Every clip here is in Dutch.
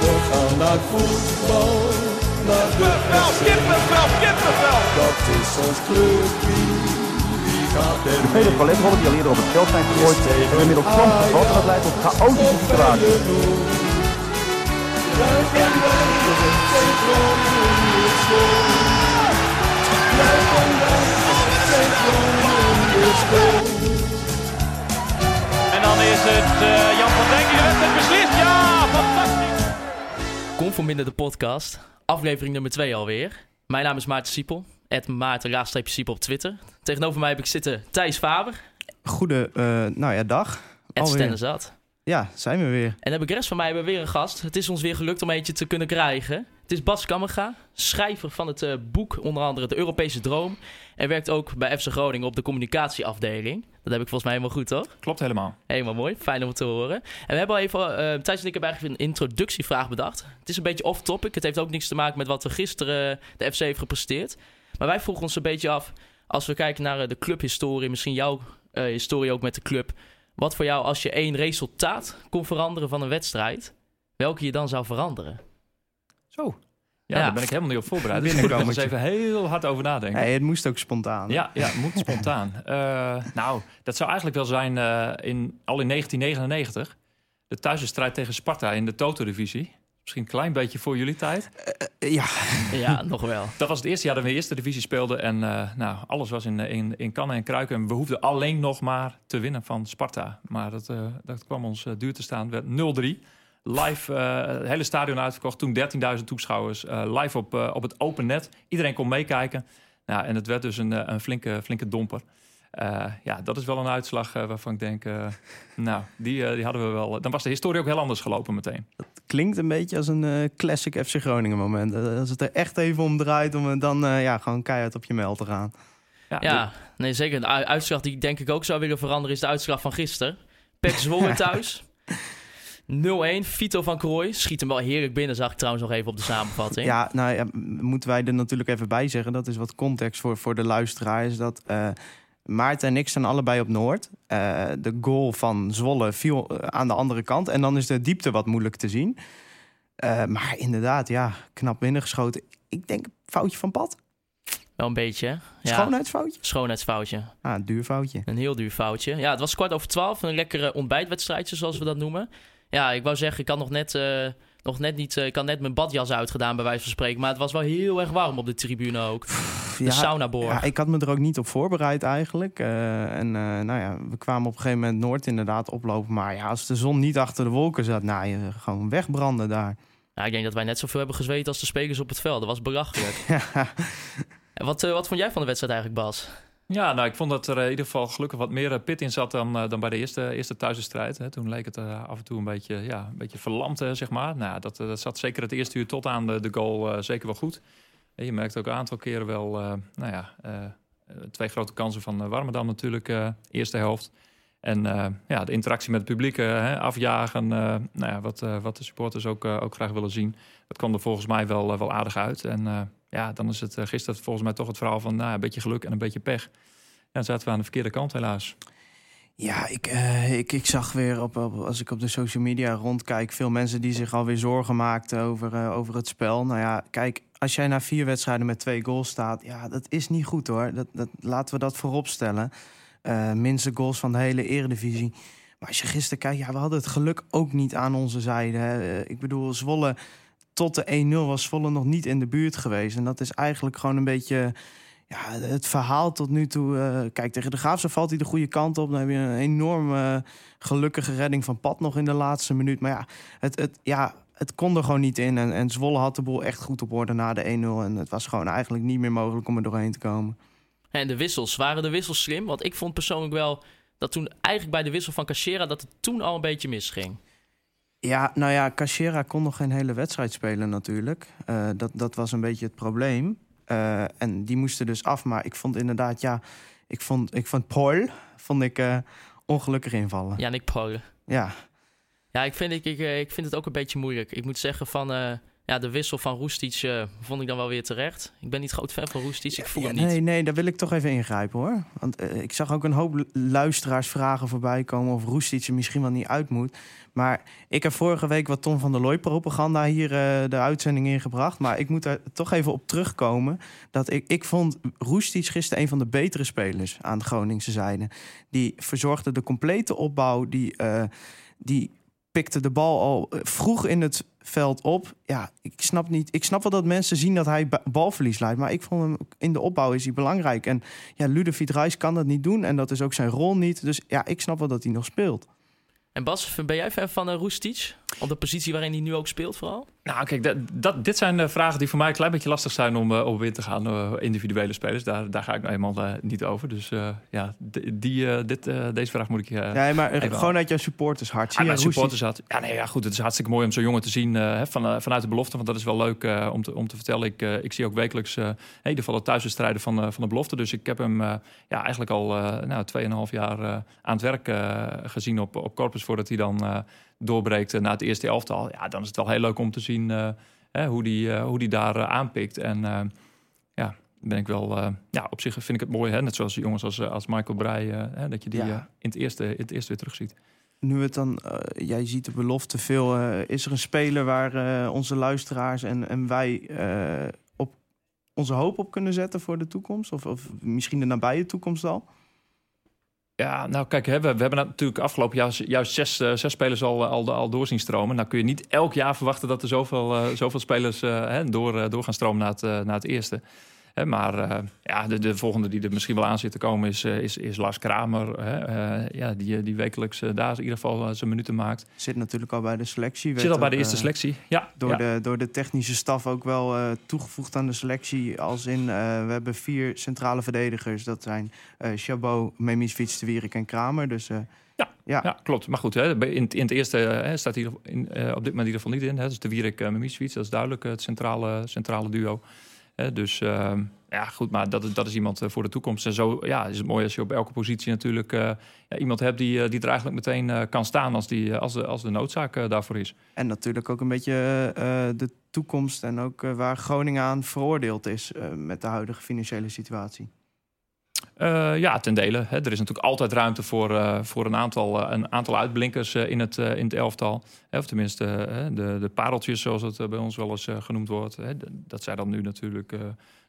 We gaan naar voetbal, naar de Kippenvel, kippenvel, kippenvel. Dat is ons clubje, De vele paletrollen die al eerder op het veld zijn gegooid, hebben inmiddels soms gevat en dat leidt tot chaotische situaties. En dan is het eh, Jan van Dijk die de wedstrijd beslist. Ja, fantastisch. Conforminder de podcast, aflevering nummer 2 alweer. Mijn naam is Maarten Siepel, het Maarten Siepel op Twitter. Tegenover mij heb ik zitten Thijs Faber, Goede, eh, nou ja, dag. het. Stennenzat. Ja, zijn we weer. En heb ik rest van mij hebben we weer een gast. Het is ons weer gelukt om eentje te kunnen krijgen. Het is Bas Kammerga, schrijver van het eh, boek, onder andere De Europese Droom. En werkt ook bij FC Groningen op de communicatieafdeling. Dat heb ik volgens mij helemaal goed, toch? Klopt helemaal. Helemaal mooi, fijn om het te horen. En we hebben al even, eh Thijs en ik hebben eigenlijk een introductievraag bedacht. Het is een beetje off-topic. Het heeft ook niks te maken met wat er gisteren eh, de FC heeft gepresteerd. Maar wij vroegen ons een beetje af, als we kijken naar de clubhistorie, misschien jouw historie ook met de club. Wat voor jou, als je één resultaat kon veranderen van een wedstrijd, welke je dan zou veranderen? Zo. Ja, Ja. daar ben ik helemaal niet op voorbereid. Dus daar moet ik nog eens even heel hard over nadenken. Nee, het moest ook spontaan. Ja, ja, moet spontaan. Eh, nou, dat zou eigenlijk wel zijn eh, in, al in 1999. De thuiswedstrijd tegen Sparta in de Toto-divisie. Misschien een klein beetje voor jullie tijd. Eh, ja. Ja, nog wel. Dat was het eerste jaar dat we eerste divisie speelden. En eh, nou, alles was in, in, in kannen en kruiken. En we hoefden alleen nog maar te winnen van Sparta. Maar dat, eh, dat kwam ons duur te staan. Het werd 0-3. Live, eh, het hele stadion uitverkocht. Toen 13.000 toeschouwers. eh, live op, eh, op het open net. Iedereen kon meekijken. Nou, en het werd dus een, een flinke, flinke domper. Eh, ja, dat is wel een uitslag waarvan ik denk... eh, nou, die, die hadden we wel... Dan was de historie ook heel anders gelopen meteen. Klinkt een beetje als een eh, classic FC Groningen moment. Als het er echt even om draait om dan eh, ja, gewoon keihard op je mel te gaan. Ja, nee, zeker. De uitslag die ik denk ik ook zou willen veranderen is de uitslag van gisteren. Pek Zwolle thuis. 0-1. Vito van Krooi schiet hem wel heerlijk binnen, zag ik trouwens nog even op de samenvatting. Ja, nou ja, moeten wij er natuurlijk even bij zeggen. Dat is wat context voor, voor de luisteraar. Is dat eh, Maarten en ik staan allebei op Noord. Eh, de goal van Zwolle viel eh, aan de andere kant. En dan is de diepte wat moeilijk te zien. Maar inderdaad, ja, knap binnengeschoten. Ik denk foutje van pad. Wel een beetje. Ja, Schoonheidsfoutje. Schoonheidsfoutje. Ah, een duur foutje. Een heel duur foutje. Ja, het was kwart over twaalf. Een lekkere ontbijtwedstrijdje, zoals we dat noemen. Ja, ik wou zeggen, ik had nog net, eh, nog net niet... eh, ik had net mijn badjas uitgedaan, bij wijze van spreken. Maar het was wel heel erg warm op de tribune ook. De Ja, saunaborg. Ja, ik had me er ook niet op voorbereid eigenlijk. Eh, en nou ja, we kwamen op een gegeven moment Noord inderdaad oplopen. Maar ja, als de zon niet achter de wolken zat, nou, je gewoon wegbranden daar. Ja, ik denk dat wij net zoveel hebben gezweet als de spelers op het veld. Dat was belachelijk. Wat, wat vond jij van de wedstrijd eigenlijk, Bas? Ja, nou, ik vond dat er eh, in ieder geval gelukkig wat meer eh, pit in zat dan, eh, dan bij de eerste, eerste thuiswedstrijd. Toen leek het af en toe een beetje, ja, een beetje verlamd, zeg maar. Nou, dat, dat zat zeker het eerste uur tot aan de, de goal zeker wel goed. Je merkt ook een aantal keren wel, nou ja, twee grote kansen van Warmerdam natuurlijk, eerste helft. En ja, de interactie met het publiek, afjagen, nou ja, wat, wat de supporters ook, ook graag willen zien. Dat kwam er volgens mij wel, wel aardig uit. En ja, dan is het eh, gisteren volgens mij toch het verhaal van nou, een beetje geluk en een beetje pech. Dan zaten we aan de verkeerde kant helaas. Ja, ik, eh, ik, ik zag weer op, als ik op de social media rondkijk, veel mensen die zich alweer zorgen maakten over, eh, over het spel. Nou ja, kijk, als jij na vier wedstrijden met twee goals staat, ja, dat is niet goed hoor. Dat, dat, laten we dat voorop stellen. Minste goals van de hele eredivisie. Maar als je gisteren kijkt, ja, we hadden het geluk ook niet aan onze zijde. Ik bedoel, Zwolle tot de 1-0 was Zwolle nog niet in de buurt geweest. En dat is eigenlijk gewoon een beetje ja, het verhaal tot nu toe. eh, kijk, tegen de Graafse valt hij de goede kant op. Dan heb je een enorm eh, gelukkige redding van Pat nog in de laatste minuut. Maar ja, het, het, ja, het kon er gewoon niet in. En, en Zwolle had de boel echt goed op orde na de 1-0. En het was gewoon eigenlijk niet meer mogelijk om er doorheen te komen. En de wissels, waren de wissels slim? Want ik vond persoonlijk wel dat toen eigenlijk bij de wissel van Cachera... dat het toen al een beetje misging. Ja, nou ja, Cachera kon nog geen hele wedstrijd spelen natuurlijk. Eh, dat, dat was een beetje het probleem. Eh, en die moesten dus af. Maar ik vond inderdaad, ja, ik vond, ik vond Paul vond ik, eh, ongelukkig invallen. Yannick Polen. Ja, Ja, ik vind, ik, ik, ik vind het ook een beetje moeilijk. Ik moet zeggen van... ja, de wissel van Roestic eh, vond ik dan wel weer terecht. Ik ben niet groot fan van Roestic, ik voel Ja, hem niet. Nee, nee, daar wil ik toch even ingrijpen hoor. Want eh, ik zag ook een hoop luisteraars vragen voorbij komen of Roestic er misschien wel niet uit moet. Maar ik heb vorige week wat Tom van der Looy propaganda hier eh, de uitzending ingebracht. Maar ik moet er toch even op terugkomen. Dat ik, ik vond Roestic gisteren een van de betere spelers aan de Groningse zijde. Die verzorgde de complete opbouw. Die, die pikte de bal al vroeg in het veld op. Ja, ik snap niet. Ik snap wel dat mensen zien dat hij ba- balverlies leidt. Maar ik vond hem in de opbouw is hij belangrijk. En ja, Ludovic Reis kan dat niet doen. En dat is ook zijn rol niet. Dus ja, ik snap wel dat hij nog speelt. En Bas, ben jij fan van uh, Roestic? Op de positie waarin hij nu ook speelt vooral? Nou, kijk, dat, dat, dit zijn vragen die voor mij een klein beetje lastig zijn om uh, op in te gaan. Uh, individuele spelers, daar, daar ga ik nou eenmaal niet over. Dus ja, die, dit, deze vraag moet ik. ja, maar gewoon uit jouw supporters hart. Zie supporters hart. Ja, nee, ja, goed. Het is hartstikke mooi om zo'n jongen te zien van, vanuit de belofte. Want dat is wel leuk om, te, om te vertellen. Ik, ik zie ook wekelijks in ieder geval de thuiswedstrijden van, van de belofte. Dus ik heb hem ja, eigenlijk al nou, 2,5 jaar aan het werk gezien op, op Corpus voordat hij dan doorbreekt naar het eerste elftal. Ja, dan is het wel heel leuk om te zien uh, hè, hoe die, uh, hoe die daar uh, aanpikt. En ja, ben ik wel, ja, op zich vind ik het mooi, hè, net zoals jongens als, als Michael Breij, hè, dat je die ja. in, het eerste, in het eerste weer terugziet. Nu het dan, jij ziet de belofte veel. is er een speler waar onze luisteraars en, en wij op onze hoop op kunnen zetten voor de toekomst? Of, of misschien de nabije toekomst al? Ja, nou kijk, hè, we, we, hebben natuurlijk afgelopen jaar juist zes, uh, zes spelers al, al, al door zien stromen. Nou kun je niet elk jaar verwachten dat er zoveel, uh, zoveel spelers hè, door, door gaan stromen naar naar het eerste. Maar ja, de, de volgende die er misschien wel aan zit te komen is, is, is Lars Kramer. Hè, ja, die, die wekelijks daar in ieder geval zijn minuten maakt. Zit natuurlijk al bij de selectie. Zit al bij de eerste selectie, ja. Door, ja. De, door de technische staf ook wel toegevoegd aan de selectie. Als in, we hebben vier centrale verdedigers. Dat zijn Chabot, Memisfiets, De Wierik en Kramer. Dus... Ja, ja. ja, klopt. Maar goed, hè, in, in het eerste hè, staat hier in, uh, op dit moment in ieder geval niet in. Hè. Dat is de Wierik uh, Memisfiets, dat is duidelijk het centrale, centrale duo. Dus uh, ja, goed, maar dat, dat is iemand voor de toekomst. En zo ja, is het mooi als je op elke positie natuurlijk ja, iemand hebt die, die er eigenlijk meteen kan staan als, die, als, de, als de noodzaak daarvoor is. En natuurlijk ook een beetje de toekomst en ook waar Groningen aan veroordeeld is met de huidige financiële situatie. Uh, ja, ten dele. Hè. Er is natuurlijk altijd ruimte voor, uh, voor een, aantal, uh, een aantal uitblinkers in, het, in het elftal. Of tenminste, de, de pareltjes, zoals het bij ons wel eens genoemd wordt. Dat zijn dan nu natuurlijk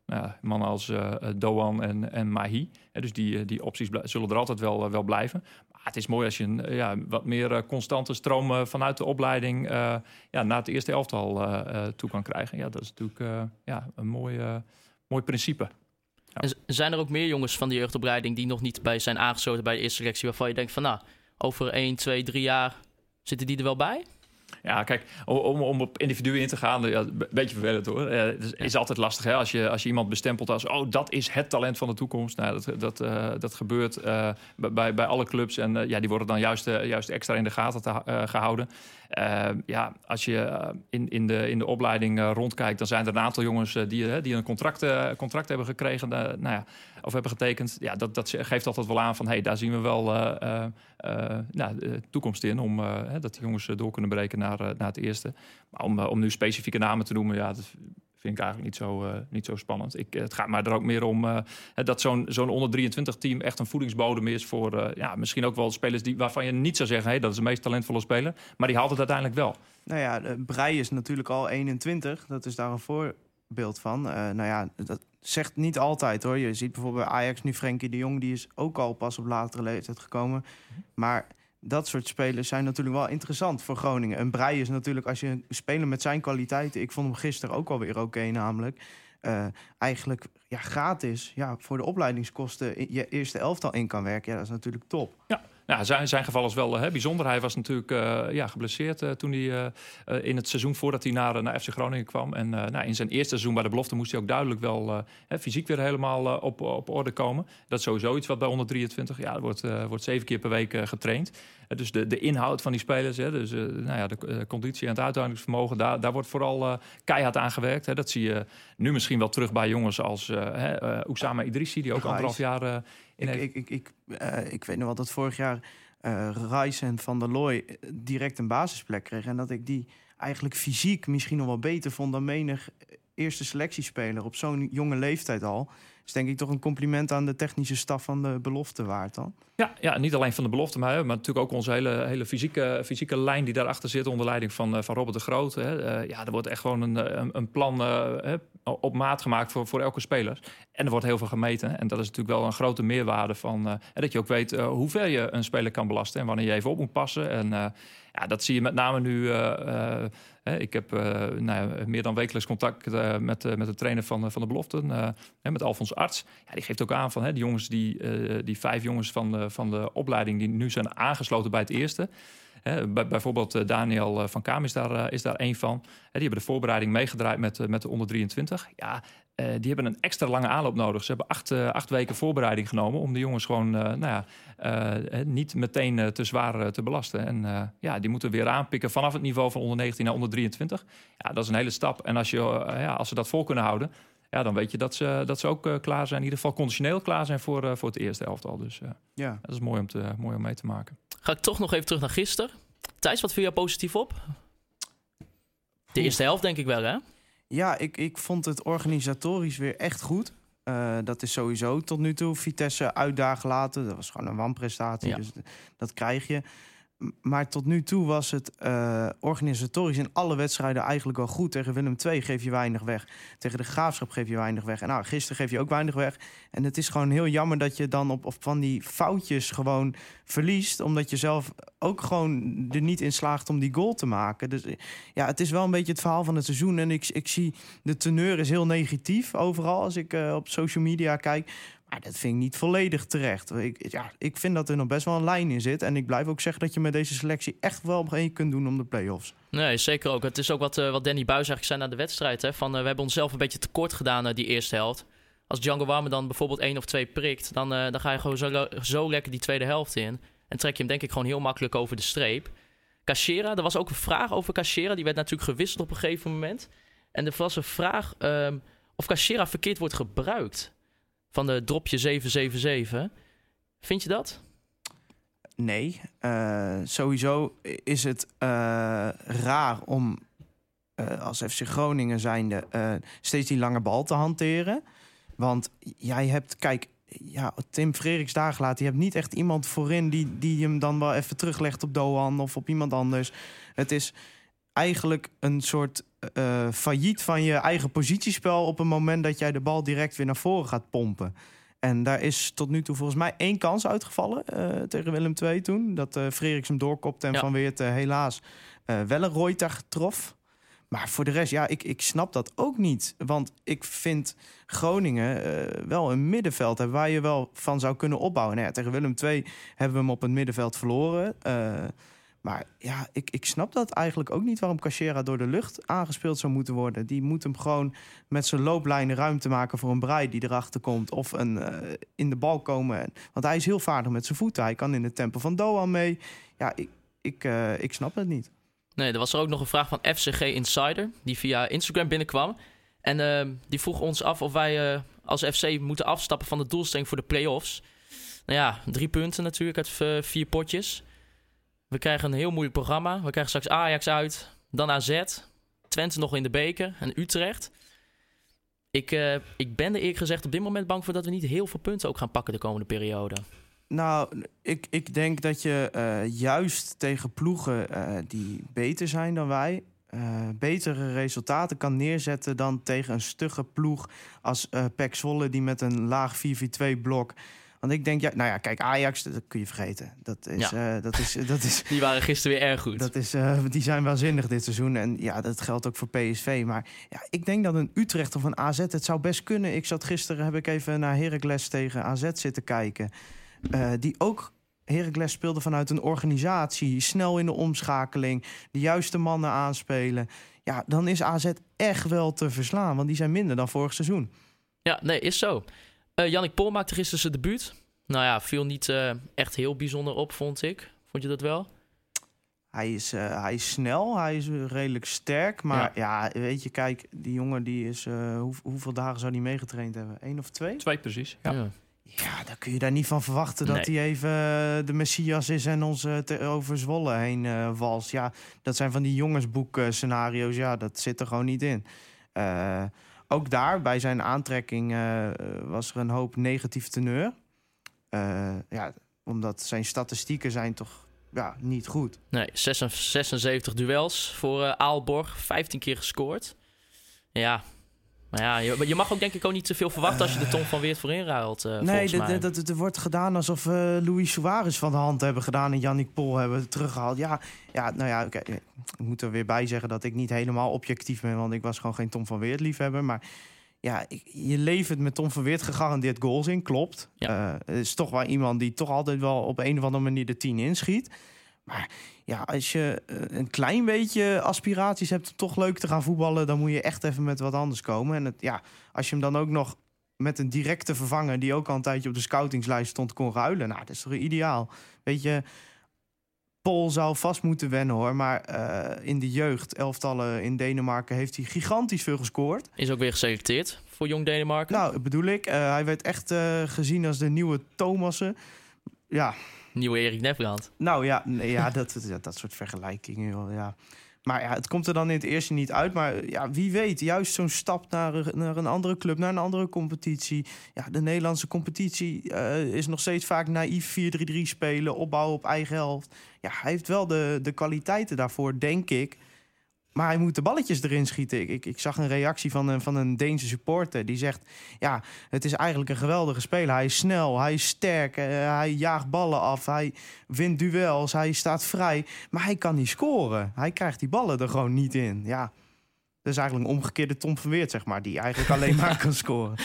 nou, mannen als Doan en, en Mahi. Dus die, die opties zullen er altijd wel, wel blijven. Maar het is mooi als je een ja, wat meer constante stroom vanuit de opleiding ja, naar het eerste elftal toe kan krijgen. Ja, dat is natuurlijk ja, een mooi, mooi principe. Ja. Zijn er ook meer jongens van de jeugdopleiding die nog niet bij zijn aangesloten bij de eerste selectie, waarvan je denkt van nou, over 1, 2, 3 jaar zitten die er wel bij? Ja, kijk, om, om op individuen in te gaan, ja, een beetje vervelend hoor. Het is, is, altijd lastig hè? Als, je, als je iemand bestempelt als, oh, dat is het talent van de toekomst. Nou, dat, dat, uh, dat gebeurt uh, bij, bij alle clubs en uh, ja, die worden dan juist, juist extra in de gaten te, gehouden. ja, als je in, in, de, in de opleiding rondkijkt, dan zijn er een aantal jongens die, die een contract, contract hebben gekregen, nou ja, of hebben getekend. Ja, dat, dat geeft altijd wel aan van, hé, hey, daar zien we wel nou, de toekomst in om dat die jongens door kunnen breken naar, naar het eerste. Maar om, om nu specifieke namen te noemen, ja, dat vind ik eigenlijk niet zo, niet zo spannend. Ik, het gaat maar er ook meer om dat zo'n zo'n onder 23 team echt een voedingsbodem is voor ja, misschien ook wel spelers die, waarvan je niet zou zeggen, hey, dat is de meest talentvolle speler, maar die haalt het uiteindelijk wel. Nou ja, Brei is natuurlijk al 21, dat is daar een voorbeeld van. nou ja, dat zegt niet altijd hoor. Je ziet bijvoorbeeld bij Ajax nu Frenkie de Jong, die is ook al pas op latere leeftijd gekomen. Maar dat soort spelers zijn natuurlijk wel interessant voor Groningen. Een Brei is natuurlijk, als je een speler met zijn kwaliteiten... ik vond hem gisteren ook alweer oké namelijk... Uh, eigenlijk ja, gratis ja, voor de opleidingskosten in je eerste elftal in kan werken. Ja, dat is natuurlijk top. Ja. Nou, zijn, zijn geval is wel hè, bijzonder. Hij was natuurlijk uh, ja, geblesseerd uh, toen hij uh, in het seizoen voordat hij naar, naar FC Groningen kwam. En nou, in zijn eerste seizoen bij de belofte moest hij ook duidelijk wel hè, fysiek weer helemaal op, op orde komen. Dat is sowieso iets wat bij 123, ja, wordt, wordt zeven keer per week getraind. dus de, de inhoud van die spelers, hè, dus nou ja, de conditie en het uithoudingsvermogen, daar, daar wordt vooral keihard aan gewerkt. Hè. Dat zie je nu misschien wel terug bij jongens als Oussama Idrissi, die ook anderhalf jaar ik, ik, ik, ik, uh, ik weet nog wel dat vorig jaar uh, Rice en Van der Looy direct een basisplek kregen. En dat ik die eigenlijk fysiek misschien nog wel beter vond dan menig eerste selectiespeler op zo'n jonge leeftijd al. Is denk ik toch een compliment aan de technische staf van de belofte waard dan. Ja, ja, niet alleen van de belofte, maar, maar natuurlijk ook onze hele, hele fysieke, fysieke lijn die daarachter zit onder leiding van, eh, van Robert de Groot. Hè. Eh, ja, er wordt echt gewoon een, een, een plan uh, op maat gemaakt voor, voor elke speler. En er wordt heel veel gemeten. En dat is natuurlijk wel een grote meerwaarde van dat je ook weet hoe ver je een speler kan belasten en wanneer je even op moet passen. En ja, dat zie je met name nu ik heb nou meer dan wekelijks contact met, met de trainer van, van de beloften, met Alfons Arts. Ja, die geeft ook aan van hè, die jongens, die, die vijf jongens van van de opleiding die nu zijn aangesloten bij het eerste. Bij, bijvoorbeeld Daniel van Kaam is daar, is daar één van. die hebben de voorbereiding meegedraaid met, met de onder 23. Ja, die hebben een extra lange aanloop nodig. Ze hebben acht, acht weken voorbereiding genomen om de jongens gewoon nou ja, niet meteen te zwaar te belasten. En ja, die moeten weer aanpikken vanaf het niveau van onder 19 naar onder 23. Ja, dat is een hele stap. En als, je, ja, als ze dat vol kunnen houden, ja, dan weet je dat ze, dat ze ook klaar zijn. In ieder geval conditioneel klaar zijn voor, voor het eerste elftal. Dus ja. dat is mooi om, te, mooi om mee te maken. Ga ik toch nog even terug naar gisteren. Thijs, wat viel jou positief op? De eerste helft denk ik wel, hè? Ja, ik, ik vond het organisatorisch weer echt goed. Uh, dat is sowieso tot nu toe. Vitesse uitdagen laten. Dat was gewoon een wanprestatie. Ja. Dus dat krijg je maar tot nu toe was het uh, organisatorisch in alle wedstrijden eigenlijk wel goed. Tegen Willem II geef je weinig weg. Tegen de Graafschap geef je weinig weg. En nou, gisteren geef je ook weinig weg. En het is gewoon heel jammer dat je dan op, van die foutjes gewoon verliest. Omdat je zelf ook gewoon er niet in slaagt om die goal te maken. Dus ja, het is wel een beetje het verhaal van het seizoen. En ik, ik zie de teneur is heel negatief overal als ik uh, op social media kijk. Maar dat vind ik niet volledig terecht. Ik, ja, ik vind dat er nog best wel een lijn in zit. En ik blijf ook zeggen dat je met deze selectie echt wel mee kunt doen om de play-offs. Nee, zeker ook. Het is ook wat, uh, wat Danny Buis eigenlijk zei na de wedstrijd. Hè? Van, uh, we hebben onszelf een beetje tekort gedaan uh, die eerste helft. Als Django Warme dan bijvoorbeeld één of twee prikt... dan, dan ga je gewoon zo, zo lekker die tweede helft in. En trek je hem denk ik gewoon heel makkelijk over de streep. Cachera, er was ook een vraag over Cachera. Die werd natuurlijk gewisseld op een gegeven moment. En er was een vraag um, of Cachera verkeerd wordt gebruikt van de dropje 777. Vind je dat? Nee. Uh, sowieso is het uh, raar om uh, als FC Groningen zijnde steeds die lange bal te hanteren. Want jij hebt, kijk, ja, Tim Frederiks laat. Je hebt niet echt iemand voorin die, die hem dan wel even teruglegt op Doan of op iemand anders. Het is eigenlijk een soort uh, failliet van je eigen positiespel op een moment dat jij de bal direct weer naar voren gaat pompen. En daar is tot nu toe volgens mij één kans uitgevallen uh, tegen Willem II toen. Dat uh, Frederiks hem doorkopte en ja. Van Weert helaas wel een Reuter trof. Maar voor de rest, ja, ik, ik snap dat ook niet. Want ik vind Groningen wel een middenveld hebben waar je wel van zou kunnen opbouwen. Nou ja, tegen Willem II hebben we hem op het middenveld verloren. Maar ja, ik, ik snap dat eigenlijk ook niet waarom Cachera door de lucht aangespeeld zou moeten worden. Die moet hem gewoon met zijn looplijnen ruimte maken voor een braai die erachter komt. Of een, uh, in de bal komen. Want hij is heel vaardig met zijn voeten. Hij kan in het tempo van Doan mee. Ja, ik, ik, uh, ik snap het niet. Nee, er was er ook nog een vraag van FCG Insider. Die via Instagram binnenkwam. En uh, die vroeg ons af of wij als FC moeten afstappen van de doelstelling voor de play-offs. Nou ja, drie punten natuurlijk uit vier potjes. We krijgen een heel moeilijk programma. We krijgen straks Ajax uit, dan AZ, Twente nog in de beker en Utrecht. Ik, uh, ik ben er eerlijk gezegd op dit moment bang voor dat we niet heel veel punten ook gaan pakken de komende periode. Nou, ik, ik denk dat je uh, juist tegen ploegen uh, die beter zijn dan wij, betere resultaten kan neerzetten dan tegen een stugge ploeg als uh, Pek Zwolle die met een laag 4-4-2 blok want ik denk, ja, nou ja, kijk, Ajax, dat kun je vergeten. Dat is, ja. uh, dat is, dat is, die waren gisteren weer erg goed. Dat is, uh, die zijn waanzinnig dit seizoen. En ja, dat geldt ook voor PSV. Maar ja, ik denk dat een Utrecht of een AZ, het zou best kunnen. Ik zat gisteren, heb ik even naar Heracles tegen AZ zitten kijken. Uh, die ook Heracles speelde vanuit een organisatie, snel in de omschakeling, de juiste mannen aanspelen. Ja, dan is AZ echt wel te verslaan, want die zijn minder dan vorig seizoen. Ja, nee, is zo. Uh, Jannik Pol maakte gisteren zijn debuut. Nou ja, viel niet uh, echt heel bijzonder op, vond ik. Vond je dat wel? Hij is, uh, hij is snel, hij is redelijk sterk. Maar ja, ja weet je, kijk, die jongen die is... Hoe, hoeveel dagen zou hij meegetraind hebben? Eén of twee? Twee precies, ja. ja. Ja, dan kun je daar niet van verwachten dat hij even eh, de Messias is en ons eh, te- over Zwolle heen eh wals. Ja, dat zijn van die jongensboek eh, scenario's. Ja, dat zit er gewoon niet in. Ook daar, bij zijn aantrekking, eh, was er een hoop negatief teneur. Eh, ja, omdat zijn statistieken zijn toch ja, niet goed. Nee, 76 76 duels voor eh, Aalborg. 15 keer gescoord. Ja, maar ja, je, je mag ook denk ik ook niet te veel verwachten als je de Tom van Weert voor inruilt. eh nee, dat, er wordt gedaan alsof we Louis Suarez van de hand hebben gedaan en Yannick Pol hebben teruggehaald. Ja, ja nou ja, oké, ik moet er weer bij zeggen dat ik niet helemaal objectief ben, want ik was gewoon geen Tom van Weert liefhebber. Maar ja, ik, je levert met Tom van Weert gegarandeerd goals in, klopt. Ja. Eh, is toch wel iemand die toch altijd wel op een of andere manier de tien inschiet. Maar ja, als je eh, een klein beetje aspiraties hebt om toch leuk te gaan voetballen, dan moet je echt even met wat anders komen. En het, ja, als je hem dan ook nog met een directe vervanger die ook al een tijdje op de scoutingslijst stond kon ruilen, nou, dat is toch ideaal. Weet je, Paul zou vast moeten wennen hoor, maar eh, in de jeugd, elftallen in Denemarken, heeft hij gigantisch veel gescoord. Is ook weer geselecteerd voor Jong Denemarken. Nou, bedoel ik, eh, hij werd echt gezien als de nieuwe Thomassen. Ja, Nieuwe Erik Nefbrand. nou ja, ja dat, dat, soort vergelijkingen. ja. Maar ja, het komt er dan in het eerste niet uit. Maar ja, wie weet, juist zo'n stap naar, naar een andere club, naar een andere competitie. Ja, de Nederlandse competitie eh, is nog steeds vaak naïef 4-3-3 spelen, opbouwen op eigen helft. Ja, hij heeft wel de, de kwaliteiten daarvoor, denk ik. Maar hij moet de balletjes erin schieten. Ik, ik, ik zag een reactie van een, van een Deense supporter. Die zegt, ja, het is eigenlijk een geweldige speler. Hij is snel, hij is sterk, eh, hij jaagt ballen af, hij wint duels, hij staat vrij. Maar hij kan niet scoren. Hij krijgt die ballen er gewoon niet in. Ja, dat is eigenlijk een omgekeerde Tom van Weert, zeg maar. Die eigenlijk alleen maar kan scoren.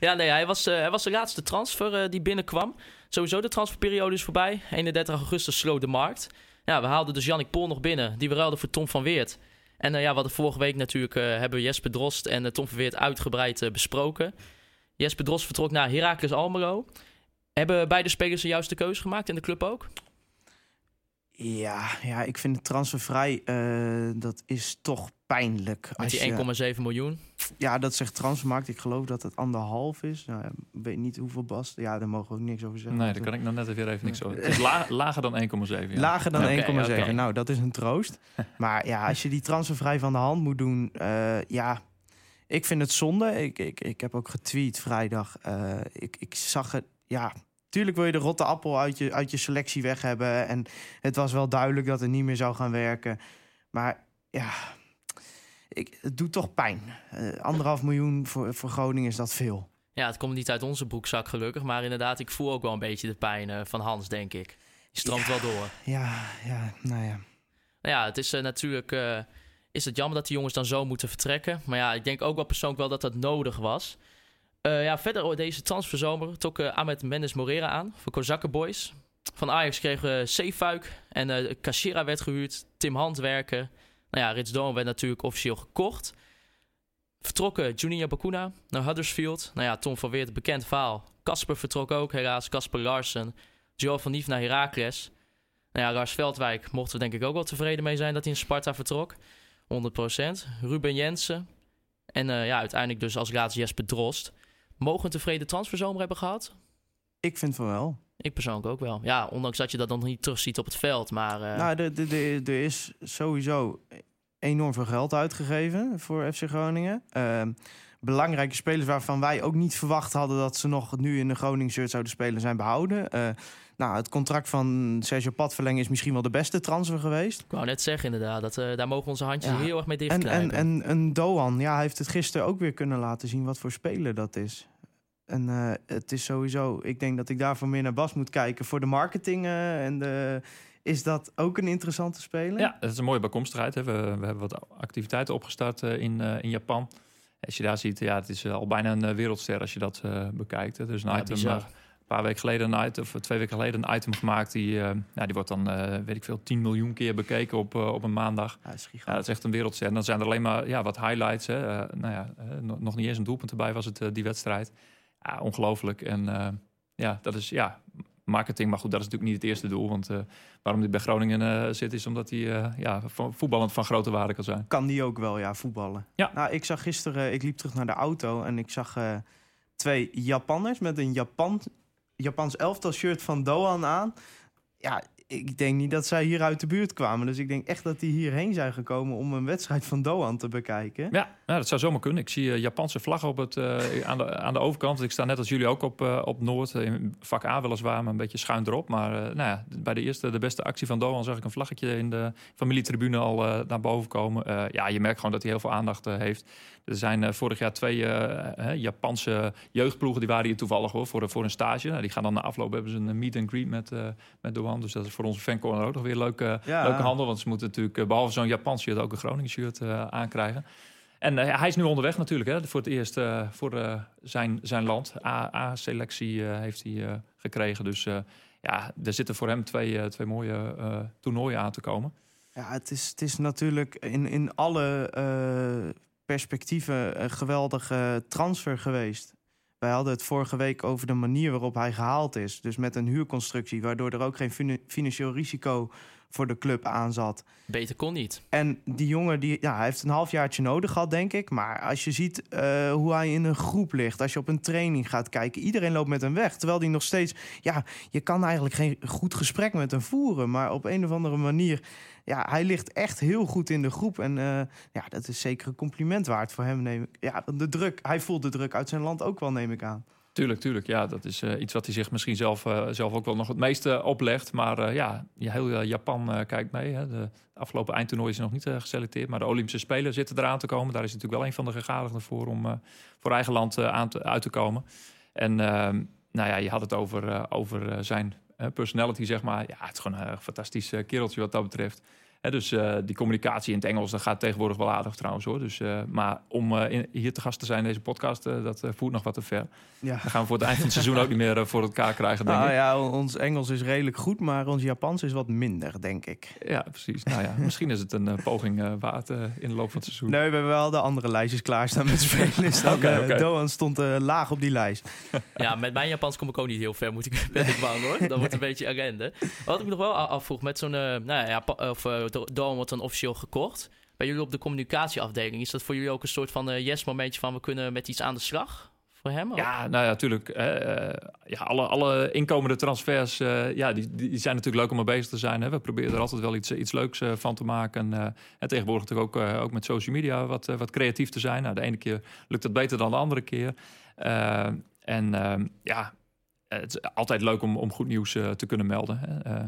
Ja, nee, hij was, eh, hij was de laatste transfer eh, die binnenkwam. Sowieso de transferperiode is voorbij. 31 augustus sloot de markt. Ja, we haalden dus Jannik Pol nog binnen. Die we ruilden voor Tom van Weert. En eh, ja, hadden vorige week natuurlijk... eh, hebben Jesper Drost en eh, Tom van Weert uitgebreid besproken. Jesper Drost vertrok naar Heracles Almelo. Hebben beide spelers de juiste keuze gemaakt en de club ook? Ja, ja, ik vind het transfervrij, eh, dat is toch pijnlijk. Met Als die je- 1,7 miljoen. Ja, dat zegt Transfermarkt. Ik geloof dat het anderhalf is. Nou, ik weet niet hoeveel Bas. Ja, daar mogen we ook niks over zeggen. Nee, daar kan ik nou net weer even niks over. Het is la- lager dan 1,7. Ja. Lager dan Oké, 1,7. oké. Nou, dat is een troost. maar ja, als je die transfervrij van de hand moet doen... eh, ja, ik vind het zonde. Ik, ik, ik heb ook getweet vrijdag. Eh, ik, ik zag het... Ja, tuurlijk wil je de rotte appel uit je, uit je selectie weg hebben. En het was wel duidelijk dat het niet meer zou gaan werken. Maar ja... Ik, het doet toch pijn. Eh, anderhalf miljoen voor, voor Groningen is dat veel. Ja, het komt niet uit onze broekzak gelukkig. Maar inderdaad, ik voel ook wel een beetje de pijn eh, van Hans, denk ik. Die stroomt wel door. Ja, ja, nou ja. Nou ja, het is eh, natuurlijk is het jammer dat die jongens dan zo moeten vertrekken. Maar ja, ik denk ook wel persoonlijk wel dat dat nodig was. Eh, ja, verder oh, deze transferzomer trok eh, Ahmed Mendes Morera aan voor Kozakken Boys. Van Ajax kregen we Zeefuik en eh Cachera werd gehuurd. Tim Handwerken. Nou ja, Rits Doorn werd natuurlijk officieel gekocht. Vertrokken Junior Bakuna naar Huddersfield. Nou ja, Tom van Weert, bekend verhaal. Kasper vertrok ook helaas. Kasper Larsen. Joel van Nief naar Heracles. Nou ja, Lars Veldwijk mochten we denk ik ook wel tevreden mee zijn dat hij in Sparta vertrok. 100%. Ruben Jensen. En eh, ja, uiteindelijk dus als laatste Jesper Drost. Mogen we een tevreden transferzomer hebben gehad? Ik vind van wel. Ik persoonlijk ook wel. Ja, ondanks dat je dat dan niet terugziet op het veld. Maar eh, Nou, er- is sowieso enorm veel geld uitgegeven voor FC Groningen. Ehm, belangrijke spelers waarvan wij ook niet verwacht hadden dat ze nog nu in de Groningen shirt zouden spelen, zijn behouden. Eh, nou, het contract van Sergio Pat verlengen is misschien wel de beste transfer geweest. ik wou net zeggen inderdaad, dat, eh, daar mogen onze handjes Ja. heel erg mee En, dichtknijpen. en, en een Doan, ja, hij heeft het gisteren ook weer kunnen laten zien wat voor speler dat is. En eh, het is sowieso, ik denk dat ik daarvoor meer naar Bas moet kijken voor de marketing. eh, en de, is dat ook een interessante speler? Ja, het is een mooie bijkomstigheid. Hè. We, we hebben wat activiteiten opgestart in, in Japan. Als je daar ziet, ja, het is al bijna een wereldster als je dat bekijkt. hè. Dus een Ja, item, bizar. een paar weken geleden een item, of twee weken geleden een item gemaakt. Die, eh, ja, die wordt dan, eh, weet ik veel, 10 miljoen keer bekeken op, eh, op een maandag. Ja, dat is Ja, dat is echt een wereldster. En dan zijn er alleen maar ja, wat highlights. Hè. Nou ja, nog, niet eens een doelpunt erbij was het, die wedstrijd. Ja, ongelooflijk. En ja, dat is ja, marketing. Maar goed, dat is natuurlijk niet het eerste doel. Want waarom dit bij Groningen zit, is omdat hij ja, vo- voetballend van grote waarde kan zijn. kan die ook wel, ja, voetballen. Ja. Nou, ik zag gisteren, ik liep terug naar de auto en ik zag twee Japanners met een Japan Japans elftal shirt van Doan aan. Ja, ik denk niet dat zij hier uit de buurt kwamen. Dus ik denk echt dat die hierheen zijn gekomen om een wedstrijd van Doan te bekijken. Ja, nou, dat zou zomaar kunnen. Ik zie eh, Japanse vlaggen op het, eh, aan, de, aan de overkant. Ik sta net als jullie ook op, eh, op Noord. In vak A weliswaar, maar een beetje schuin erop. Maar nou ja, bij de eerste, de beste actie van Doan... zag ik een vlaggetje in de familietribune al naar boven komen. Ja, je merkt gewoon dat hij heel veel aandacht heeft. Er zijn eh, vorig jaar twee eh, Japanse jeugdploegen... die waren hier toevallig hoor, voor, voor een stage. Nou, die gaan dan na afloop hebben ze een meet and greet met, eh met Doan. Dus dat is voor onze fancorner ook nog weer leuke, Ja. leuke handel. Want ze moeten natuurlijk, eh, behalve zo'n Japans shirt... ook een Groningen shirt eh, aankrijgen. En eh, hij is nu onderweg natuurlijk, hè, voor het eerst eh, voor eh, zijn, zijn land. A- A-selectie eh, heeft hij eh, gekregen. Dus eh, ja, er zitten voor hem twee, eh, twee mooie eh, toernooien aan te komen. Ja, het is, het is natuurlijk in, in alle eh, perspectieven een geweldige transfer geweest. Wij hadden het vorige week over de manier waarop hij gehaald is. Dus met een huurconstructie, waardoor er ook geen fina- financieel risico voor de club aan zat. Beter kon niet. En die jongen, die, ja, hij heeft een halfjaartje nodig gehad, denk ik. Maar als je ziet eh, hoe hij in een groep ligt, als je op een training gaat kijken, iedereen loopt met hem weg. Terwijl hij nog steeds, ja, je kan eigenlijk geen goed gesprek met hem voeren. Maar op een of andere manier, ja, hij ligt echt heel goed in de groep. En eh, ja, dat is zeker een compliment waard voor hem, neem ik. Ja, de druk, hij voelt de druk uit zijn land ook wel, neem ik aan. Tuurlijk, tuurlijk. Ja, dat is eh, iets wat hij zich misschien zelf, eh, zelf ook wel nog het meeste oplegt. Maar eh, ja, heel Japan kijkt mee. Hè. De afgelopen eindtoernooi is nog niet geselecteerd. Maar de Olympische Spelen zitten eraan te komen. Daar is natuurlijk wel een van de gegadigden voor om voor eigen land aan te, uit te komen. En ehm, nou ja, je had het over, over zijn personality, zeg maar. Ja, het is gewoon een fantastisch kereltje wat dat betreft. Dus eh, die communicatie in het Engels, dat gaat tegenwoordig wel aardig trouwens hoor. Dus, eh, maar om eh, in- hier te gast te zijn in deze podcast, eh, dat voert nog wat te ver. Ja. Dan gaan we voor het eind van het seizoen ook niet meer voor elkaar krijgen, denk Nou ik. ja, ons Engels is redelijk goed, maar ons Japans is wat minder, denk ik. Ja, precies. Nou ja, misschien is het een poging eh, waard in de loop van het seizoen. Nee, we hebben wel de andere lijstjes klaarstaan met spelers. Oké. Doan stond eh, laag op die lijst. Ja, met mijn Japans kom ik ook niet heel ver, moet ik, ben ik bang hoor. Dat wordt een beetje ellende. Wat ik nog wel afvroeg, met zo'n, eh, nou ja, of Dawn wordt dan officieel gekocht. Bij jullie op de communicatieafdeling, is dat voor jullie ook een soort van eh, yes-momentje van we kunnen met iets aan de slag? Voor hem? Ja, nou ja, natuurlijk. ja, alle, alle inkomende transfers, eh, ja, die, die zijn natuurlijk leuk om mee bezig te zijn. Hè. We proberen er altijd wel iets, iets leuks eh, van te maken. Eh, en tegenwoordig natuurlijk ook, eh, ook met social media wat, eh, wat creatief te zijn. Nou, de ene keer lukt dat beter dan de andere keer. Eh, en ja, het is altijd leuk om, om goed nieuws eh, te kunnen melden. Hè.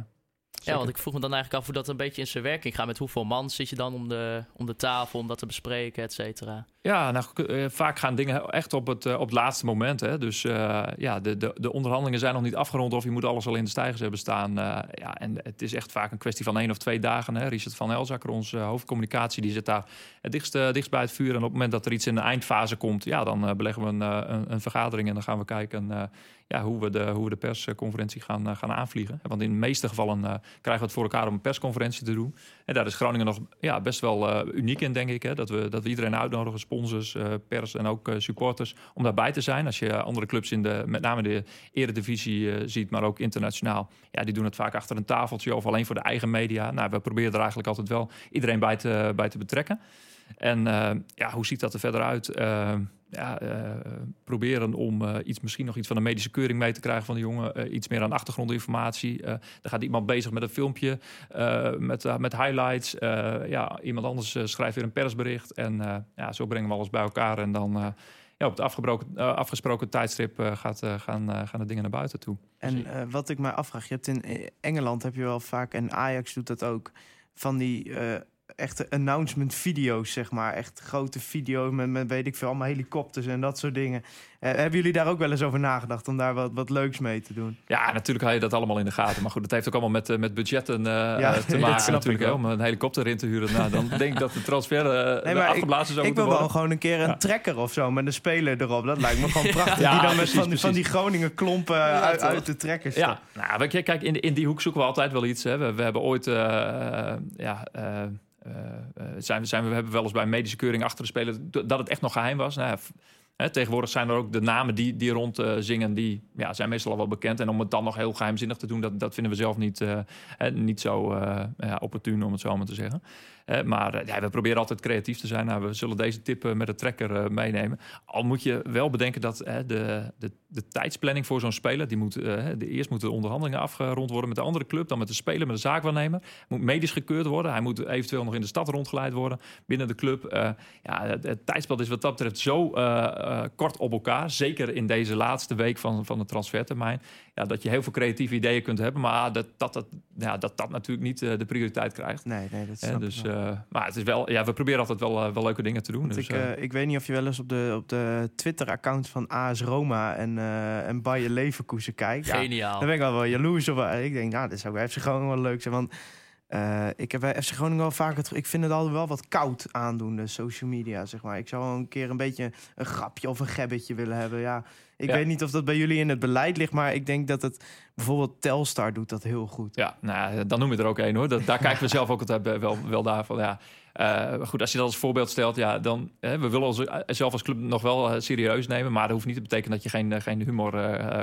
Ja, want ik vroeg me dan eigenlijk af hoe dat een beetje in zijn werking gaat. Met hoeveel man zit je dan om de, om de tafel om dat te bespreken, et cetera. Ja, nou, eh, vaak gaan dingen echt op het, eh, op het laatste moment. Hè. Dus eh, ja, de, de, de onderhandelingen zijn nog niet afgerond of je moet alles al in de stijgers hebben staan. Ja, en het is echt vaak een kwestie van één of twee dagen. Hè. Richard van Elzakker, onze hoofdcommunicatie, die zit daar het dichtst, dichtst bij het vuur. En op het moment dat er iets in de eindfase komt, ja, dan beleggen we een, een, een vergadering en dan gaan we kijken ja, hoe, we de, hoe we de persconferentie gaan, eh, gaan aanvliegen. Want in de meeste gevallen eh, krijgen we het voor elkaar om een persconferentie te doen. En daar is Groningen nog ja, best wel eh, uniek in, denk ik. Hè? Dat, we, dat we iedereen uitnodigen, sponsors, pers en ook supporters, om daarbij te zijn. Als je andere clubs in de, met name de eredivisie ziet, maar ook internationaal, ja, die doen het vaak achter een tafeltje of alleen voor de eigen media. Nou, we proberen er eigenlijk altijd wel iedereen bij te, bij te betrekken. En ja, hoe ziet dat er verder uit? Ja, eh, proberen om eh, iets, misschien nog iets van een medische keuring mee te krijgen van de jongen. eh, iets meer aan achtergrondinformatie. Er gaat iemand bezig met een filmpje, met, met highlights. Ja, iemand anders schrijft weer een persbericht. En ja, zo brengen we alles bij elkaar. En dan ja, op het afgebroken, afgesproken tijdstip gaat, gaan, gaan de dingen naar buiten toe. En wat ik mij afvraag, je hebt in Engeland heb je wel vaak, en Ajax doet dat ook, van die echte announcement video's, zeg maar. Echt grote video's met, met weet ik veel, allemaal helikopters en dat soort dingen. Eh, hebben jullie daar ook wel eens over nagedacht om daar wat, wat leuks mee te doen? Ja, natuurlijk had je dat allemaal in de gaten. Maar goed, dat heeft ook allemaal met, eh, met budgetten eh, Ja, te maken natuurlijk. ik hè, om een helikopter in te huren. Nou, dan denk ik dat de transfer uh, Nee, maar afgeblazen zou Ik moeten wil wel gewoon een keer een Ja. trekker of zo met een speler erop. Dat lijkt me gewoon prachtig. Ja, die dan met van, die- van die. Groningen klompen Ja, uit, uit de trekkers. Ja, nou, kijk, in, in die hoek zoeken we altijd wel iets. Hè. We, we hebben ooit, eh, ja, zijn, we- zijn we, hebben wel eens bij een medische keuring achter de speler dat het echt nog geheim was. Nou, tegenwoordig zijn er ook de namen die, die rond eh, zingen, die ja, zijn meestal al wel bekend. En om het dan nog heel geheimzinnig te doen, dat, dat vinden we zelf niet, eh, eh, niet zo eh ja, opportun, om het zo maar te zeggen. Eh, maar eh, ja, we proberen altijd creatief te zijn. Nou, we zullen deze tip eh, met de trekker meenemen. Al moet je wel bedenken dat de, de, de tijdsplanning voor zo'n speler... Die moet, de, eerst moeten de onderhandelingen afgerond worden met de andere club... dan met de speler, met de zaakwaarnemer. Moet medisch gekeurd worden. Hij moet eventueel nog in de stad rondgeleid worden binnen de club. Ja, het, het tijdspad is wat dat betreft zo kort op elkaar. Zeker in deze laatste week van, van de transfertermijn. Ja, dat je heel veel creatieve ideeën kunt hebben... maar dat dat, dat, ja, dat, dat natuurlijk niet de prioriteit krijgt. Nee, nee, dat dus, eh, maar het is wel, ja, we proberen altijd wel, eh, wel leuke dingen te doen. Dus, ik, eh, eh, ik weet niet of je wel eens op de, op de Twitter-account van AS Roma en, eh en Bayer Leverkusen kijkt. Ja, Geniaal. daar ben ik wel wel jaloers op. Ik denk, nou, dit zou FC Groningen wel leuk zijn. Want eh, ik heb bij FC Groningen wel vaak het... Ik vind het altijd wel wat koud aandoen, de social media, zeg maar. Ik zou wel een keer een beetje een grapje of een gebbetje willen hebben. Ja, ik Ja. weet niet of dat bij jullie in het beleid ligt, maar ik denk dat het... Bijvoorbeeld Telstar doet dat heel goed. Ja, nou, dan noem je er ook één hoor. Dat, daar kijken we zelf ook altijd wel, wel daar van. Ja. Eh, goed, als je dat als voorbeeld stelt, ja, dan hè, we willen ons eh, zelf als club nog wel eh, serieus nemen, maar dat hoeft niet te betekenen dat je geen, geen humor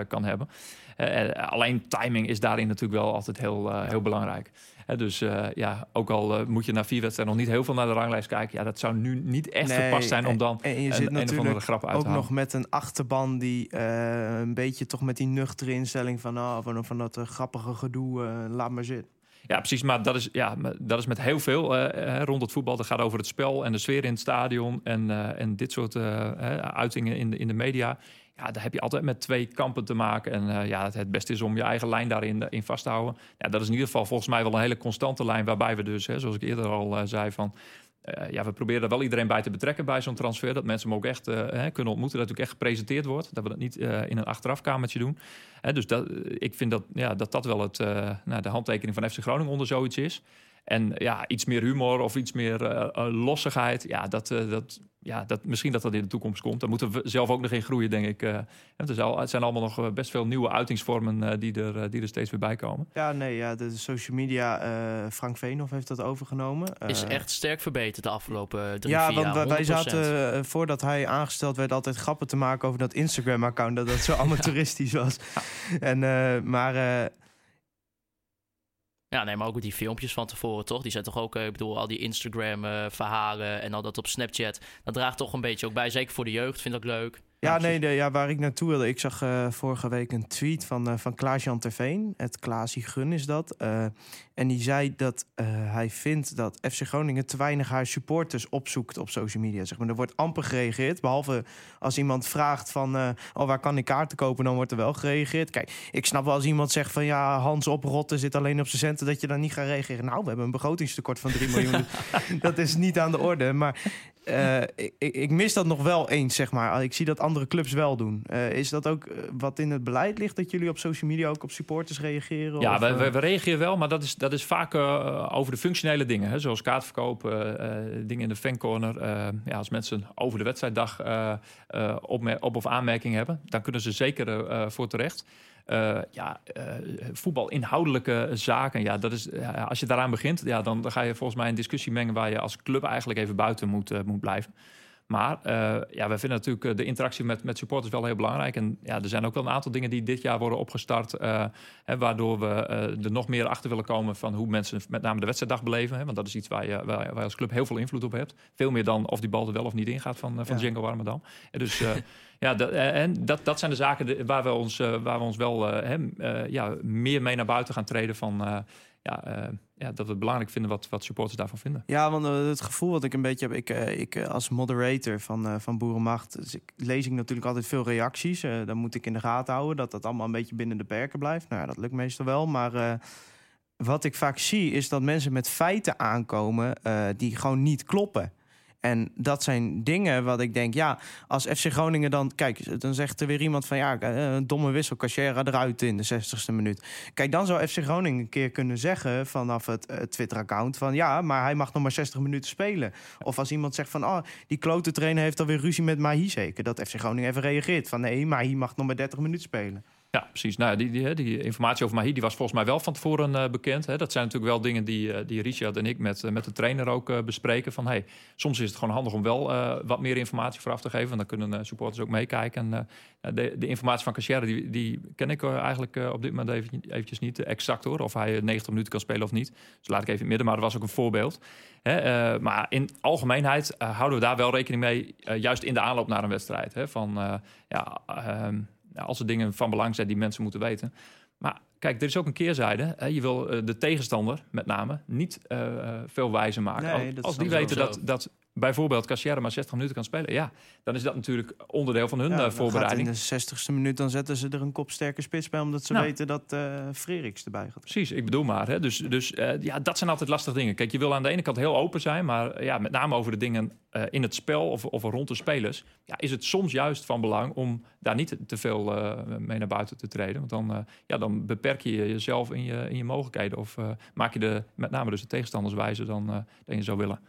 kan hebben. Eh, eh, alleen timing is daarin natuurlijk wel altijd heel, eh, heel belangrijk. Dus ja, ook al moet je na vier wedstrijden nog niet heel veel naar de ranglijst kijken, ja, dat zou nu niet echt Nee, gepast zijn om dan en, en je een, zit een of andere natuurlijk grap uit ook halen. nog met een achterban die een beetje toch met die nuchtere instelling van, ah, van, van dat grappige gedoe, laat maar zitten. Ja, precies. Maar dat is, ja, dat is met heel veel rond het voetbal. Dat gaat over het spel en de sfeer in het stadion. En, en dit soort uitingen in de, in de media. Ja, daar heb je altijd met twee kampen te maken. En eh, ja, het, het beste is om je eigen lijn daarin eh, in vast te houden. Ja, dat is in ieder geval volgens mij wel een hele constante lijn. Waarbij we dus, hè, zoals ik eerder al eh, zei, van. ja, we proberen er wel iedereen bij te betrekken bij zo'n transfer. Dat mensen hem ook echt hè, kunnen ontmoeten. Dat het ook echt gepresenteerd wordt. Dat we dat niet in een achterafkamertje doen. Dus dat, ik vind dat, ja, dat dat wel het, nou, de handtekening van FC Groningen onder zoiets is. En ja, iets meer humor of iets meer eh, eh, lossigheid. Ja, dat, eh, dat, ja dat, misschien dat dat in de toekomst komt. Daar moeten we zelf ook nog in groeien, denk ik. Eh, het, is al, het zijn allemaal nog best veel nieuwe uitingsvormen eh, die, er, die er steeds weer bij komen. Ja, nee, ja, de social media, eh, Frank Veenhoff heeft dat overgenomen. Is echt sterk verbeterd de afgelopen drie, ja, vier want wij, jaar. wij 100%. zaten, voordat hij aangesteld werd, altijd grappen te maken over dat Instagram-account. Dat dat zo amateuristisch was. En, eh, maar eh, Ja, nee, maar ook die filmpjes van tevoren, toch? Die zijn toch ook, eh, ik bedoel, al die Instagram-verhalen en al dat op Snapchat. Dat draagt toch een beetje ook bij. Zeker voor de jeugd, vind ik leuk. Ja, nee, de, ja, waar ik naartoe wilde. Ik zag eh, vorige week een tweet van, uh, van Klaas-Jan Terveen. Het Klaasie Gun is dat. Uh, en die zei dat hij vindt dat FC Groningen te weinig haar supporters opzoekt op social media. Zeg maar. Er wordt amper gereageerd. Behalve als iemand vraagt van, oh, waar kan ik kaarten kopen? Dan wordt er wel gereageerd. Kijk, ik snap wel als iemand zegt van, ja, Hans oprotten zit alleen op zijn centen. Dat je dan niet gaat reageren. Nou, we hebben een begrotingstekort van 3 miljoen. dat is niet aan de orde. Maar uh, ik, ik, mis dat nog wel eens, zeg maar. Ik zie dat andere clubs wel doen. Uh, is dat ook wat in het beleid ligt, dat jullie op social media ook op supporters reageren? Ja, of, we, we, we, reageren wel, maar dat is, dat is vaak uh, over de functionele dingen. Hè, zoals kaartverkoop, dingen in de fancorner. ja, als mensen over de wedstrijddag op, op of aanmerking hebben, dan kunnen ze zeker voor terecht. Uh, ja, uh, voetbal inhoudelijke zaken. Ja, dat is, als je daaraan begint, ja, dan, dan, ga je volgens mij een discussie mengen waar je als club eigenlijk even buiten moet, moet blijven. Maar ja, we vinden natuurlijk de interactie met, met supporters wel heel belangrijk. En ja, er zijn ook wel een aantal dingen die dit jaar worden opgestart. Hè, waardoor we er nog meer achter willen komen van hoe mensen met name de wedstrijddag beleven. Hè, want dat is iets waar je, waar, waar je als club heel veel invloed op hebt. Veel meer dan of die bal er wel of niet ingaat van, van ja. Django Warmerdam. En dus ja, dat, en dat, dat zijn de zaken waar we ons, waar we ons wel hè, ja, meer mee naar buiten gaan treden van ja, uh, ja, dat we het belangrijk vinden wat, wat supporters daarvan vinden. Ja, want uh, het gevoel wat ik een beetje heb, ik, uh, ik als moderator van, van Boerenmacht, dus ik, lees ik natuurlijk altijd veel reacties. dan moet ik in de gaten houden dat dat allemaal een beetje binnen de perken blijft. Nou ja, dat lukt meestal wel, maar wat ik vaak zie is dat mensen met feiten aankomen die gewoon niet kloppen. En dat zijn dingen wat ik denk, ja, als FC Groningen dan... Kijk, dan zegt er weer iemand van, ja, een domme wissel, Cachera eruit in de 60ste minuut. Kijk, dan zou FC Groningen een keer kunnen zeggen vanaf het uh, Twitter-account... van ja, maar hij mag nog maar 60 minuten spelen. Of als iemand zegt van, oh, die klote trainer heeft alweer ruzie met Mahi zeker. Dat FC Groningen even reageert van, nee, Mahi mag nog maar 30 minuten spelen. Ja, precies. Nou, die, die, informatie over Mahi die was volgens mij wel van tevoren eh, bekend. Hè. Dat zijn natuurlijk wel dingen die, eh, die Richard en ik met, eh, met de trainer ook bespreken. Van, hey, soms is het gewoon handig om wel wat meer informatie vooraf te geven. Dan kunnen supporters ook meekijken. En, de, de informatie van Cachère, die, die ken ik eigenlijk op dit moment even, eventjes niet exact hoor. Of hij eh, 90 minuten kan spelen of niet. Dus laat ik even in midden, maar dat was ook een voorbeeld. Hè, maar in algemeenheid houden we daar wel rekening mee. juist in de aanloop naar een wedstrijd. Hè, van, ja, ehm, als er dingen van belang zijn die mensen moeten weten. Maar kijk, er is ook een keerzijde. Hè. Je wil eh, de tegenstander, met name, niet eh, eh, veel wijzer maken. Nee, als als die weten dat, dat bijvoorbeeld Cassière maar 60 minuten kan spelen... ja, dan is dat natuurlijk onderdeel van hun Ja, eh, voorbereiding. In de 60ste minuut dan zetten ze er een kopsterke spits bij, omdat ze Nou. weten dat Freriks erbij gaat. Precies, ik bedoel maar. Hè. Dus, dus eh, ja, dat zijn altijd lastige dingen. Kijk, je wil aan de ene kant heel open zijn, maar ja, met name over de dingen in het spel of, of rond de spelers, ja, is het soms juist van belang om daar niet te veel mee naar buiten te treden. Want dan, ja, dan beperk je jezelf in je, in je mogelijkheden of maak je de, met name dus de tegenstanders wijzer dan, dan je zou willen.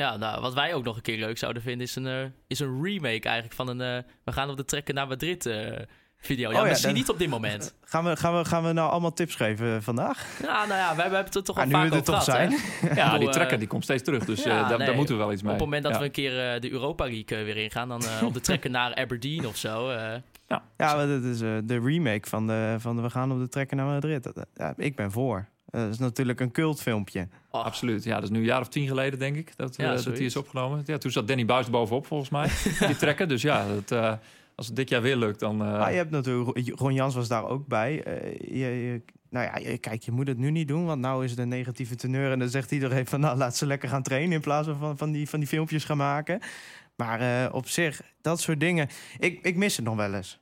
Ja, nou, wat wij ook nog een keer leuk zouden vinden is een, eh, is een remake eigenlijk van een... eh, we gaan op de trekken naar Madrid eh, video. Ja, Oh ja, misschien niet op dit moment. Gaan we, gaan, we, gaan we nou allemaal tips geven vandaag? Ja, nou ja, wij, wij hebben het er toch al Ah, nu vaak we er toch hè? zijn. Ja, die trekker die komt steeds terug, dus eh, ja, daar, nee, daar moeten we wel iets mee. Op het moment dat Ja. we een keer eh, de Europa League weer ingaan, dan eh, op de trekken naar Aberdeen of zo. eh. Ja, maar dat is eh, de remake van de, van de We gaan op de trekker naar Madrid. Dat- Ja, ik ben voor. Eh, Dat is natuurlijk een cultfilmpje. oh, Absoluut. Ja, dat is nu een jaar of tien geleden, denk ik, dat, Ja, eh, dat die is opgenomen. Ja, toen zat Danny Buis er bovenop, volgens mij, die trekken. Dus ja, dat, eh, als het dit jaar weer lukt, dan... eh, Maar je hebt natuurlijk, Ron Jans was daar ook bij. Eh, je, je- nou ja, je- kijk, je moet het nu niet doen, want nou is het een negatieve teneur. En dan zegt iedereen van, nou, laat ze lekker gaan trainen in plaats van van, van, die, van die filmpjes gaan maken. Maar eh, op zich, dat soort dingen, ik, ik mis het nog wel eens.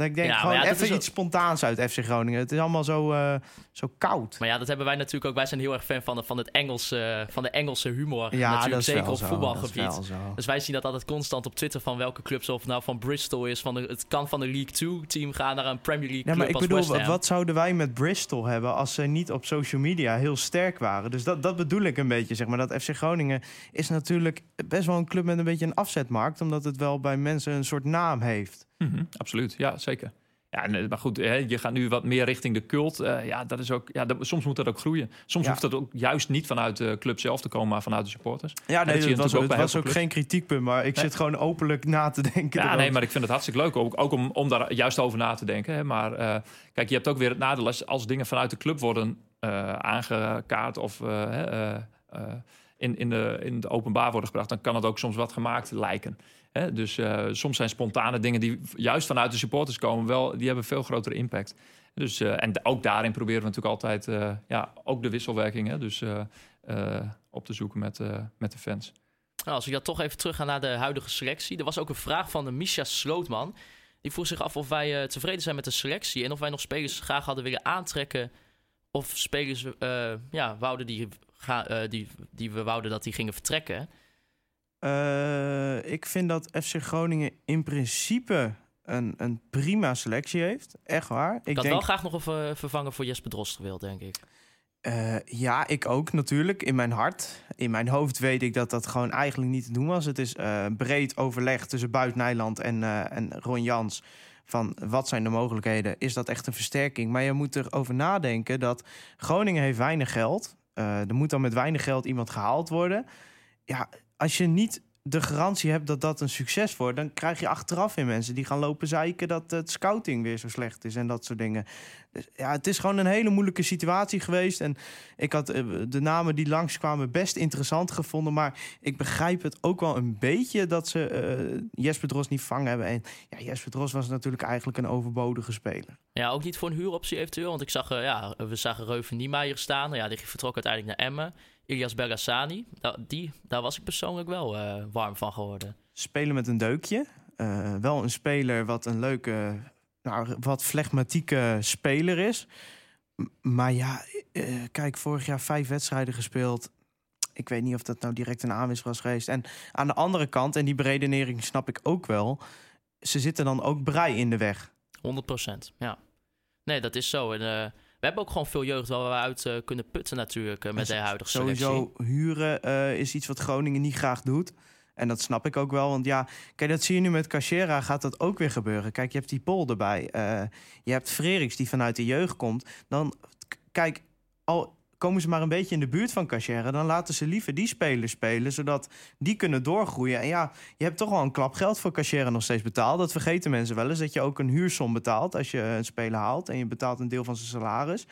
Dat ik denk, Ja, gewoon ja, even ook- iets spontaans uit FC Groningen. Het is allemaal zo, eh, zo koud. Maar ja, dat hebben wij natuurlijk ook. Wij zijn heel erg fan van, de, van, het Engelse, van de Engelse humor. Ja, natuurlijk, dat zeker op zo, voetbalgebied. Dus wij zien dat altijd constant op Twitter van welke clubs, of nou van Bristol is, van de, het kan van de League 2 team gaan naar een Premier League Ja, club maar ik bedoel, wat, wat zouden wij met Bristol hebben als ze niet op social media heel sterk waren? Dus dat, dat bedoel ik een beetje, zeg maar. Dat FC Groningen is natuurlijk best wel een club met een beetje een afzetmarkt, omdat het wel bij mensen een soort naam heeft. Mhm, absoluut, ja, zeker. Ja, maar goed, hè, je gaat nu wat meer richting de cult. Eh, ja, dat is ook, ja, dat, soms moet dat ook groeien. Soms Ja. hoeft dat ook juist niet vanuit de club zelf te komen, maar vanuit de supporters. Ja, dat nee, je dat was, ook het was ook geen kritiekpunt, maar ik Nee. zit gewoon openlijk na te denken. Ja, erover. nee, maar ik vind het hartstikke leuk ook, ook om, om daar juist over na te denken. Hè. Maar eh, kijk, je hebt ook weer het nadeel als, als dingen vanuit de club worden eh, aangekaart of in, in, de, in het openbaar worden gebracht, dan kan het ook soms wat gemaakt lijken. Hè. Dus eh, soms zijn spontane dingen die juist vanuit de supporters komen, wel, die hebben veel grotere impact. Dus, eh, en ook daarin proberen we natuurlijk altijd eh, ja, ook de wisselwerking hè, dus, op te zoeken met, met de fans. Nou, als ik dat toch even terug ga naar de huidige selectie. Er was ook een vraag van de Misha Slootman. Die vroeg zich af of wij tevreden zijn met de selectie. En of wij nog spelers graag hadden willen aantrekken. Of spelers ja, wouden die, die, die we wouden dat die gingen vertrekken. Eh, ik vind dat FC Groningen in principe een, een prima selectie heeft. Echt waar. Ik, Ik had denk, wel graag nog een ver- vervanger voor Jesper Drost gewild, denk ik. Eh, ja, ik ook natuurlijk. In mijn hart. In mijn hoofd weet ik dat dat gewoon eigenlijk niet te doen was. Het is eh, breed overleg tussen Buit Nijland en, en Ron Jans. Van wat zijn de mogelijkheden? Is dat echt een versterking? Maar je moet erover nadenken dat Groningen heeft weinig geld. Eh er moet dan met weinig geld iemand gehaald worden. Ja, als je niet de garantie hebt dat dat een succes wordt, dan krijg je achteraf weer mensen die gaan lopen zeiken dat het scouting weer zo slecht is en dat soort dingen. Dus ja, het is gewoon een hele moeilijke situatie geweest. En ik had eh, de namen die langskwamen best interessant gevonden. Maar ik begrijp het ook wel een beetje dat ze eh, Jesper Dros niet vangen hebben. En ja, Jesper Dros was natuurlijk eigenlijk een overbodige speler. Ja, ook niet voor een huuroptie eventueel. Want ik zag, eh, ja, we zagen Reuven Niemeyer staan. Ja, die vertrok uiteindelijk naar Emmen. Ilias Bergassani, die, daar was ik persoonlijk wel warm van geworden. Spelen met een deukje. Wel een speler wat een leuke, nou, wat flegmatieke speler is. Maar ja, eh, kijk, vorig jaar vijf wedstrijden gespeeld. Ik weet niet of dat nou direct een aanwinst was geweest. En aan de andere kant, en die beredenering snap ik ook wel... ze zitten dan ook brei in de weg. 100 procent, ja. Nee, dat is zo. En, eh, we hebben ook gewoon veel jeugd waar we uit eh, kunnen putten natuurlijk met de huidige selectie. Sowieso huren is iets wat Groningen niet graag doet. En dat snap ik ook wel. Want ja, kijk, dat zie je nu met Cachera, gaat dat ook weer gebeuren. Kijk, je hebt die Pol erbij. Eh, je hebt Freriks die vanuit de jeugd komt. Dan, kijk, al komen ze maar een beetje in de buurt van Cachera... dan laten ze liever die spelers spelen, zodat die kunnen doorgroeien. En ja, je hebt toch wel een klap geld voor Cachera nog steeds betaald. Dat vergeten mensen wel eens, dat je ook een huursom betaalt... als je een speler haalt en je betaalt een deel van zijn salaris.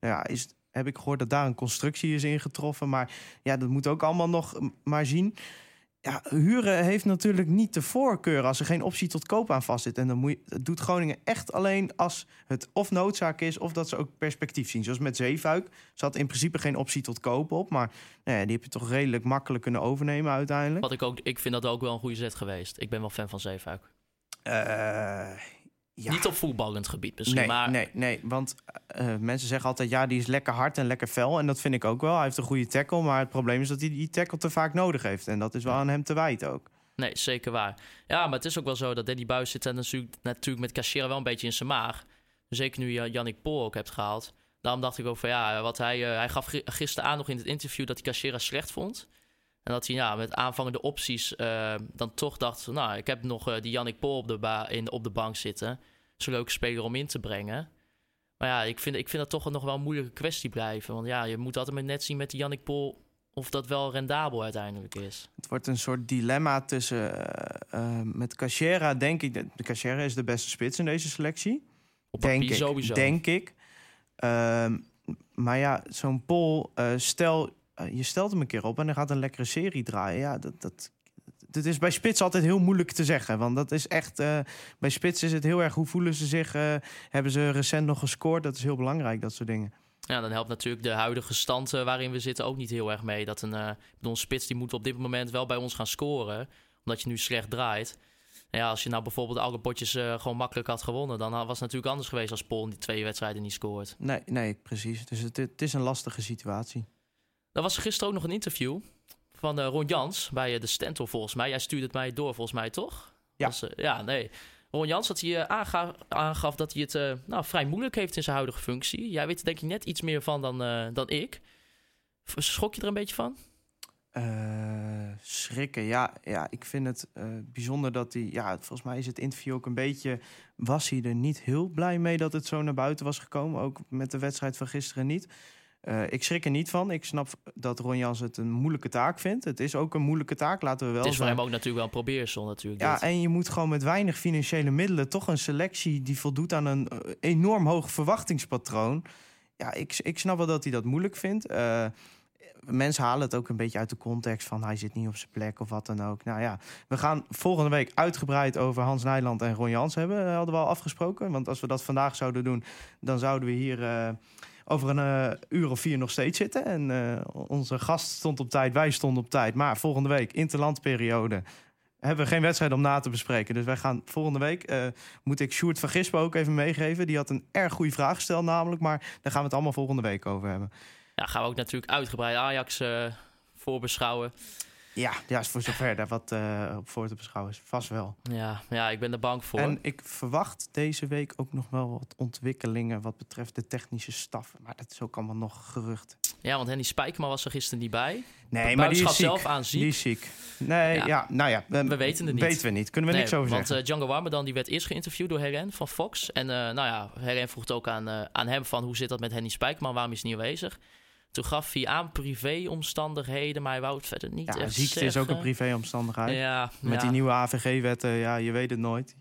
Nou ja, is, heb ik gehoord dat daar een constructie is ingetroffen. Maar ja, dat moet ook allemaal nog maar zien. Ja, huren heeft natuurlijk niet de voorkeur als er geen optie tot koop aan vastzit. En dan moet je, dat doet Groningen echt alleen als het of noodzaak is... of dat ze ook perspectief zien. Zoals met Zeefuik zat in principe geen optie tot koop op. Maar nou ja, die heb je toch redelijk makkelijk kunnen overnemen uiteindelijk. Wat ik ook, ik vind dat ook wel een goede zet geweest. Ik ben wel fan van Zeefuik. Eh, ja. Niet op voetballend gebied misschien, nee, maar nee, nee, want eh, mensen zeggen altijd... ja, die is lekker hard en lekker fel. En dat vind ik ook wel. Hij heeft een goede tackle. Maar het probleem is dat hij die tackle te vaak nodig heeft. En dat is wel aan hem te wijten ook. Nee, zeker waar. Ja, maar het is ook wel zo dat Danny Buis zit er natuurlijk, natuurlijk met Cachera wel een beetje in zijn maag. Zeker nu je Yannick Pol ook hebt gehaald. Daarom dacht ik ook van ja, wat hij, eh, hij gaf gi- gisteren aan nog in het interview dat hij Cachera slecht vond. En dat hij ja, met aanvangende opties eh, dan toch dacht, nou, ik heb nog eh, die Yannick Pol op de, ba- in, op de bank zitten. Zo'n leuke speler om in te brengen. Maar ja, ik vind, ik vind dat toch nog wel een moeilijke kwestie blijven. Want ja, je moet altijd maar net zien met die Yannick Pol of dat wel rendabel uiteindelijk is. Het wordt een soort dilemma tussen... eh, met Cachera denk ik... dat- De Cachera is de beste spits in deze selectie. Op denk ik, sowieso. Denk ik. Ehm, maar ja, zo'n Pol... stel, je stelt hem een keer op en hij gaat een lekkere serie draaien. Ja, dat... dat het is bij spits altijd heel moeilijk te zeggen. Want dat is echt. eh, bij spits is het heel erg. Hoe voelen ze zich? eh, hebben ze recent nog gescoord? Dat is heel belangrijk, dat soort dingen. Ja, dan helpt natuurlijk de huidige stand eh, waarin we zitten ook niet heel erg mee. Dat een, eh, een spits die moet op dit moment wel bij ons gaan scoren. Omdat je nu slecht draait. En ja, als je nou bijvoorbeeld alle potjes eh, gewoon makkelijk had gewonnen... dan was het natuurlijk anders geweest als Paul in die twee wedstrijden niet scoort. Nee, nee, precies. Dus het, het is een lastige situatie. Er was gisteren ook nog een interview van eh, Ron Jans bij eh, de Stentor volgens mij. Jij stuurde het mij door volgens mij, toch? Ja. Was, eh, ja, nee. Ron Jans dat hij aangaf, aangaf dat hij het nou, vrij moeilijk heeft in zijn huidige functie. Jij weet er denk ik net iets meer van dan, dan ik. Schok je er een beetje van? Schrikken, ja, ja. Ik vind het bijzonder dat hij... Ja, volgens mij is het interview ook een beetje... Was hij er niet heel blij mee dat het zo naar buiten was gekomen? Ook met de wedstrijd van gisteren niet. Eh, ik schrik er niet van. Ik snap dat Ron Jans het een moeilijke taak vindt. Het is ook een moeilijke taak, laten we wel Het is voor zijn. hem ook natuurlijk wel een probeersel natuurlijk. Ja, dit. en je moet gewoon met weinig financiële middelen... toch een selectie die voldoet aan een eh, enorm hoog verwachtingspatroon. Ja, ik, ik snap wel dat hij dat moeilijk vindt. Eh, mensen halen het ook een beetje uit de context van... hij zit niet op zijn plek of wat dan ook. Nou ja, we gaan volgende week uitgebreid over Hans Nijland en Ron Jans hebben. hadden we al afgesproken. Want als we dat vandaag zouden doen... dan zouden we hier... over een eh, uur of vier nog steeds zitten. En eh, onze gast stond op tijd, wij stonden op tijd. Maar volgende week, interlandperiode, hebben we geen wedstrijd om na te bespreken. Dus wij gaan volgende week, eh, moet ik Sjoerd van Gispen ook even meegeven. Die had een erg goede vraag gesteld namelijk. Maar daar gaan we het allemaal volgende week over hebben. Ja, gaan we ook natuurlijk uitgebreid Ajax voorbeschouwen. Ja, ja is voor zover daar wat eh, op voor te beschouwen is. Vast wel. Ja, ja, ik ben er bang voor. En ik verwacht deze week ook nog wel wat ontwikkelingen... wat betreft de technische staf. Maar dat is ook allemaal nog gerucht. Ja, want Henny Spijkerman was er gisteren niet bij. Nee, maar die is zelf aan ziek. Die is ziek. Nee, Ja. ja, nou ja. We weten het niet. Weten we niet. Kunnen we Nee, niks over want zeggen. eh, Django Warmerdam die werd eerst geïnterviewd door Heren van Fox. En eh, nou ja, Heren vroeg ook aan, aan hem van hoe zit dat met Henny Spijkerman? Waarom is hij niet aanwezig? Toen gaf hij aan privéomstandigheden, maar hij wou het verder niet ja, echt ziekte is ook een privéomstandigheid. Ja, Met ja. die nieuwe AVG-wetten, ja, je weet het nooit.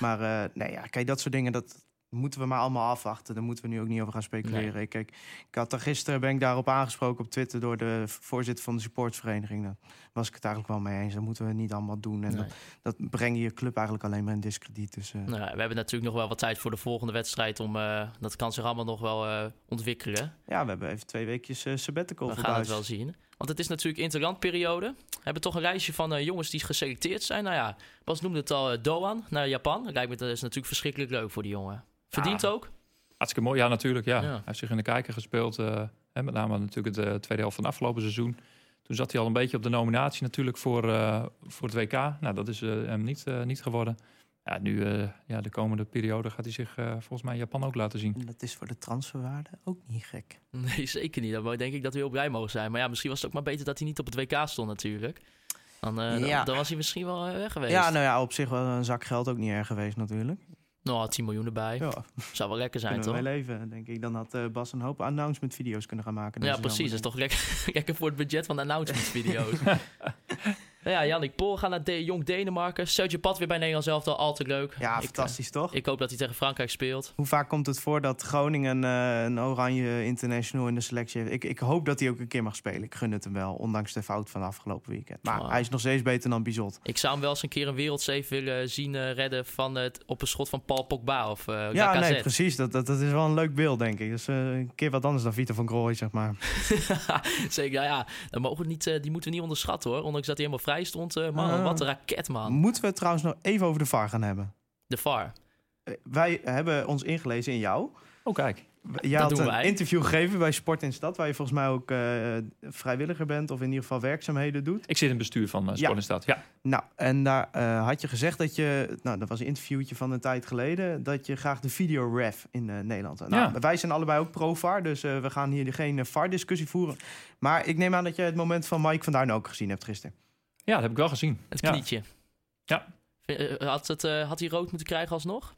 maar eh, nee, ja, kijk, dat soort dingen, dat moeten we maar allemaal afwachten. Daar moeten we nu ook niet over gaan speculeren. Kijk, ik had er gisteren, ben ik daarop aangesproken op Twitter... door de voorzitter van de supportsvereniging. Daar was ik het eigenlijk wel mee eens. Dat moeten we niet allemaal doen. En Nee. dat, dat breng je je club eigenlijk alleen maar in discrediet. Dus, eh, Nou, we hebben natuurlijk nog wel wat tijd voor de volgende wedstrijd. Om, eh, dat kan zich allemaal nog wel eh, ontwikkelen. ja, we hebben even twee weekjes eh sabbatical We gaan het wel zien. Want het is natuurlijk interlandperiode. We hebben toch een lijstje van jongens die geselecteerd zijn. Nou ja, Bas noemde het al, Doan naar Japan. Lijkt me dat is natuurlijk verschrikkelijk leuk voor die jongen. Verdient ook. Hartstikke mooi, ja natuurlijk. Ja. Ja. Hij heeft zich in de kijker gespeeld. eh, hè, met name natuurlijk de tweede helft van het afgelopen seizoen. Toen zat hij al een beetje op de nominatie natuurlijk voor, eh, voor het WK. Nou, dat is eh, hem niet, eh, niet geworden. Ja, nu, eh, ja, de komende periode gaat hij zich eh, volgens mij in Japan ook laten zien. En dat is voor de transferwaarde ook niet gek. Nee, zeker niet. Dan denk ik dat we heel blij mogen zijn. Maar ja, misschien was het ook maar beter dat hij niet op het WK stond natuurlijk. Dan, eh, dan- Ja. dan was hij misschien wel eh, weg geweest. Ja, nou ja, op zich wel een zak geld ook niet erg geweest natuurlijk. Nou, 10 miljoen erbij. Ja, Zou wel lekker zijn, kunnen toch? wel leven, denk ik. Dan had eh, Bas een hoop announcement video's kunnen gaan maken. Ja, precies. Dat is toch lekker, lekker voor het budget van de announcement-video's. nou ja, Jannik Pol gaat naar de Jong Denemarken. Sergio Pat weer bij Nederland zelf al altijd leuk. Ja, Ik, eh, fantastisch toch? Ik hoop dat hij tegen Frankrijk speelt. Hoe vaak komt het voor dat Groningen eh, een oranje international in de selectie heeft? Ik, ik hoop dat hij ook een keer mag spelen. Ik gun het hem wel, ondanks de fout van afgelopen weekend. Maar Oh. hij is nog steeds beter dan Bizot. Ik zou hem wel eens een keer een wereldsafe willen zien eh, redden van het, op een schot van Paul Pogba of Ja, Lacazette. nee, precies. Dat, dat, dat is wel een leuk beeld, denk ik. Dus een keer wat anders dan Vita van Krooi, zeg maar. Zeker, ja, ja. Dan mogen we niet, die moeten we niet onderschatten hoor. Ondanks dat hij helemaal vrij stond. eh, man, Ah. wat een raket man. Moeten we het trouwens nog even over de VAR gaan hebben? De VAR. Eh, Wij hebben ons ingelezen in jou. Oh, kijk. Jij had doen een wij. interview gegeven bij Sport in Stad... waar je volgens mij ook eh, vrijwilliger bent... of in ieder geval werkzaamheden doet. Ik zit in het bestuur van uh, Sport Ja. in Stad. Ja. Nou, en daar eh, had je gezegd dat je... Nou, dat was een interviewtje van een tijd geleden... dat je graag de videoref in eh, Nederland... Nou, Ja. Wij zijn allebei ook pro-VAR, dus eh, we gaan hier geen VAR-discussie voeren. Maar ik neem aan dat je het moment van Mike van Duin ook gezien hebt gisteren. Ja, dat heb ik wel gezien. Het knietje. Ja. Eh, Had, het, eh, had hij rood moeten krijgen alsnog?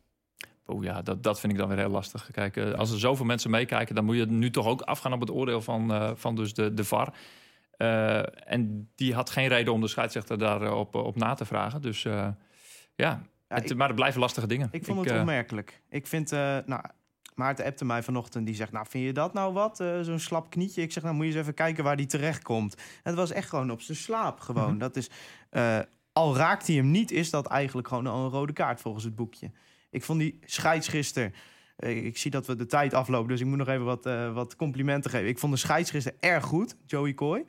Oh ja, dat, dat vind ik dan weer heel lastig. Kijk, eh, als er zoveel mensen meekijken, dan moet je nu toch ook afgaan op het oordeel van, eh, van dus de, de VAR. Eh, en die had geen reden om de scheidsrechter daarop op na te vragen. Dus eh, ja, Ja, het, ik- maar het blijven lastige dingen. Ik vond het opmerkelijk. Ik vind, eh, nou, Maarten appte mij vanochtend. Die zegt, nou, vind je dat nou wat? Eh, Zo'n slap knietje. Ik zeg, nou, moet je eens even kijken waar die terecht komt. Het was echt gewoon op zijn slaap gewoon. Mhm. Dat is, eh, al raakt hij hem niet, is dat eigenlijk gewoon al een rode kaart volgens het boekje. Ik vond die scheidsgister... eh, ik zie dat we de tijd aflopen, dus ik moet nog even wat, wat complimenten geven. Ik vond de scheidsgister erg goed, Joey Coy.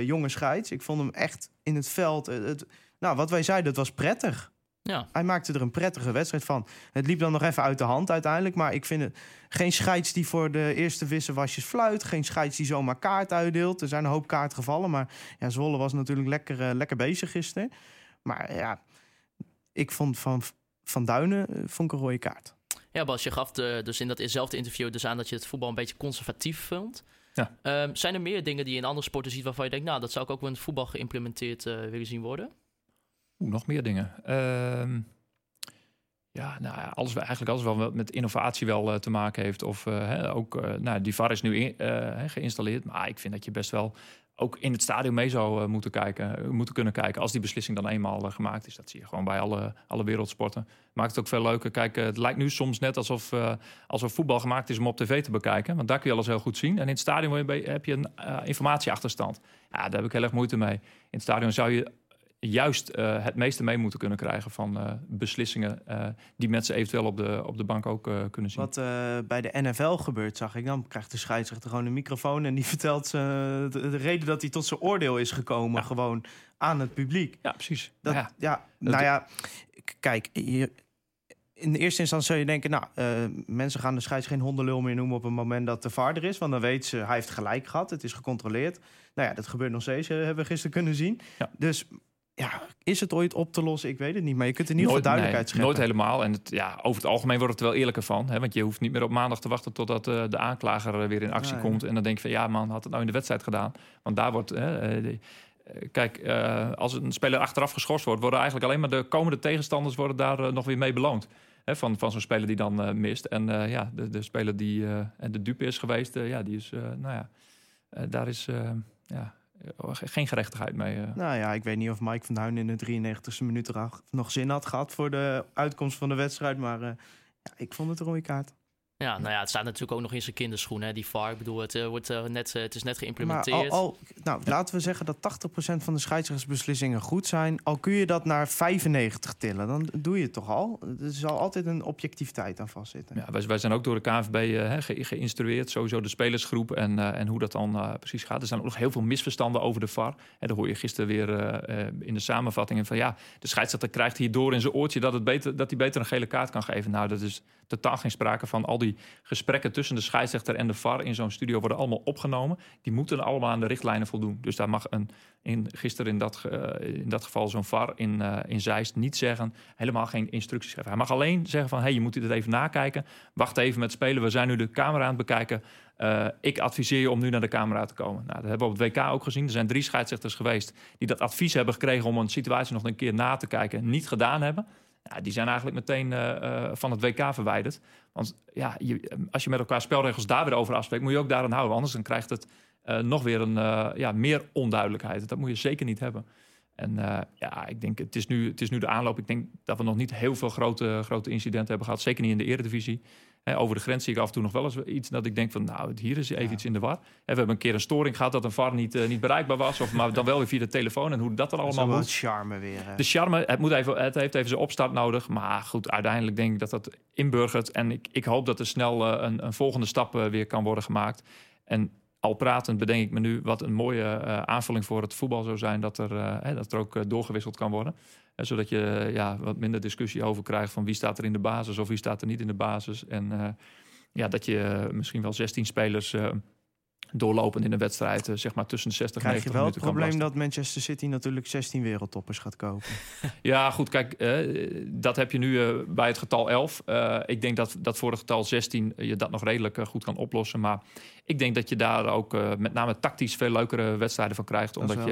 Jonge scheids. Ik vond hem echt in het veld. het, nou, wat wij zeiden, het was prettig. Ja. Hij maakte er een prettige wedstrijd van. Het liep dan nog even uit de hand uiteindelijk. Maar ik vind het geen scheids die voor de eerste wisselwasjes fluit. Geen scheids die zomaar kaart uitdeelt. Er zijn een hoop kaart gevallen. Maar ja, Zwolle was natuurlijk lekker, eh, lekker bezig gisteren. Maar ja, ik vond van, van Duinen eh, vond ik een rode kaart. Ja, Bas, je gaf de, dus in datzelfde interview dus aan dat je het voetbal een beetje conservatief vond. Ja. Ehm, zijn er meer dingen die je in andere sporten ziet waarvan je denkt, nou, dat zou ik ook wel in het voetbal geïmplementeerd eh, willen zien worden? Oeh, nog meer dingen. Ehm, ja, nou, alles, eigenlijk alles wel met innovatie wel eh, te maken heeft. Of eh, ook, eh, nou, die VAR is nu geïnstalleerd. Maar ik vind dat je best wel ook in het stadion mee zou moeten, kijken, moeten kunnen kijken. Als die beslissing dan eenmaal gemaakt is. Dat zie je gewoon bij alle, alle wereldsporten. Maakt het ook veel leuker. Kijk, het lijkt nu soms net alsof, eh, alsof voetbal gemaakt is om op tv te bekijken. Want daar kun je alles heel goed zien. En in het stadion heb je- een informatieachterstand. Ja, daar heb ik heel erg moeite mee. In het stadion zou je juist eh, het meeste mee moeten kunnen krijgen van eh, beslissingen eh, die mensen eventueel op de, op de bank ook kunnen zien. Wat bij de NFL gebeurt, zag ik. Dan krijgt de scheidsrechter gewoon een microfoon... en die vertelt ze de, de reden dat hij tot zijn oordeel is gekomen... gewoon aan het publiek. Ja, precies. Dat, ja. ja, dat- nou ja, kijk, je, in de eerste instantie zou je denken, nou, mensen gaan de scheids geen hondenlul meer noemen op het moment dat de vader is, want dan weet ze, hij heeft gelijk gehad, het is gecontroleerd. Nou ja, dat gebeurt nog steeds, hebben we gisteren kunnen zien. Ja. Dus ja, is het ooit op te lossen? Ik weet het niet, maar je kunt in ieder geval duidelijkheid nee, scheppen. Nooit helemaal. En het, ja, over het algemeen wordt het er wel eerlijker van. Hè? Want je hoeft niet meer op maandag te wachten totdat eh, de aanklager eh, weer in actie komt. En dan denk je van ja man, had het nou in de wedstrijd gedaan. Want daar wordt... hè, eh, de- Kijk, als een speler achteraf geschorst wordt, worden eigenlijk alleen maar de komende tegenstanders worden daar nog weer mee beloond. Hè, van van zo'n speler die dan mist. En ja, de, de speler die de dupe is geweest, ja, die is, nou ja, daar is ja, geen gerechtigheid mee. eh. Nou ja, ik weet niet of Mike van Duin in de 93e minuut nog zin had gehad voor de uitkomst van de wedstrijd, maar eh, ja, ik vond het een rode kaart. Ja, nou ja, het staat natuurlijk ook nog in zijn kinderschoenen, hè, die VAR. Ik bedoel, het, eh, wordt, eh, net, eh, het is net Maar geïmplementeerd. al, al, nou, laten we zeggen dat 80% van de scheidsrechtsbeslissingen goed zijn. Al kun je dat naar 95 tillen, dan doe je het toch al. Er zal altijd een objectiviteit aan vastzitten. Ja, wij, wij zijn ook door de KNVB hè, ge- geïnstrueerd, sowieso de spelersgroep en, eh, en hoe dat dan precies gaat. Er zijn ook nog heel veel misverstanden over de VAR. En dan hoor je gisteren weer in de samenvattingen van ja, de scheidsrechter krijgt hierdoor in zijn oortje dat, het beter, dat hij beter een gele kaart kan geven. Nou, dat is totaal geen sprake van. Al die die gesprekken tussen de scheidsrechter en de VAR in zo'n studio worden allemaal opgenomen. Die moeten allemaal aan de richtlijnen voldoen. Dus daar mag een, in, gisteren in dat, eh, in dat geval zo'n VAR in, eh, in Zeist niet zeggen, helemaal geen instructies geven. Hij mag alleen zeggen van, hey, je moet dit even nakijken. Wacht even met spelen, we zijn nu de camera aan het bekijken. Eh, ik adviseer je om nu naar de camera te komen. Nou, dat hebben we op het WK ook gezien. Er zijn drie scheidsrechters geweest die dat advies hebben gekregen om een situatie nog een keer na te kijken, niet gedaan hebben. Die zijn eigenlijk meteen van het WK verwijderd. Want ja, je, als je met elkaar spelregels daar weer over afspreekt, moet je ook daaraan houden. Anders dan krijgt het eh, nog weer een, eh, ja, meer onduidelijkheid. Dat moet je zeker niet hebben. En eh, ja, ik denk, het is, nu, het is nu de aanloop. Ik denk dat we nog niet heel veel grote, grote incidenten hebben gehad. Zeker niet in de eredivisie. Hè, over de grens zie ik af en toe nog wel eens iets dat ik denk van... nou, hier is even iets in de war. We hebben een keer een storing gehad dat een VAR niet, eh, niet bereikbaar was. Of, maar dan wel weer via de telefoon en hoe dat is allemaal moet. charme weer. hè. De charme, het, moet even, het heeft even zijn opstart nodig. Maar goed, uiteindelijk denk ik dat dat inburgert. En ik, ik hoop dat er snel eh, een, een volgende stap eh, weer kan worden gemaakt. En al pratend bedenk ik me nu wat een mooie aanvulling voor het voetbal zou zijn. Dat er, hè, dat er ook doorgewisseld kan worden. Zodat je eh, ja, wat minder discussie over krijgt van wie staat er in de basis of wie staat er niet in de basis. En eh, ja, dat je eh, misschien wel 16 spelers doorlopend in een wedstrijd, eh, zeg maar tussen de 60 en Krijg je 90 wel het minuten probleem dat Manchester City natuurlijk 16 wereldtoppers gaat kopen. Ja, goed, kijk, eh, dat heb je nu eh, bij het getal 11. Eh, ik denk dat, dat voor het getal 16 je dat nog redelijk goed kan oplossen. Maar ik denk dat je daar ook met name tactisch veel leukere wedstrijden van krijgt. Omdat wel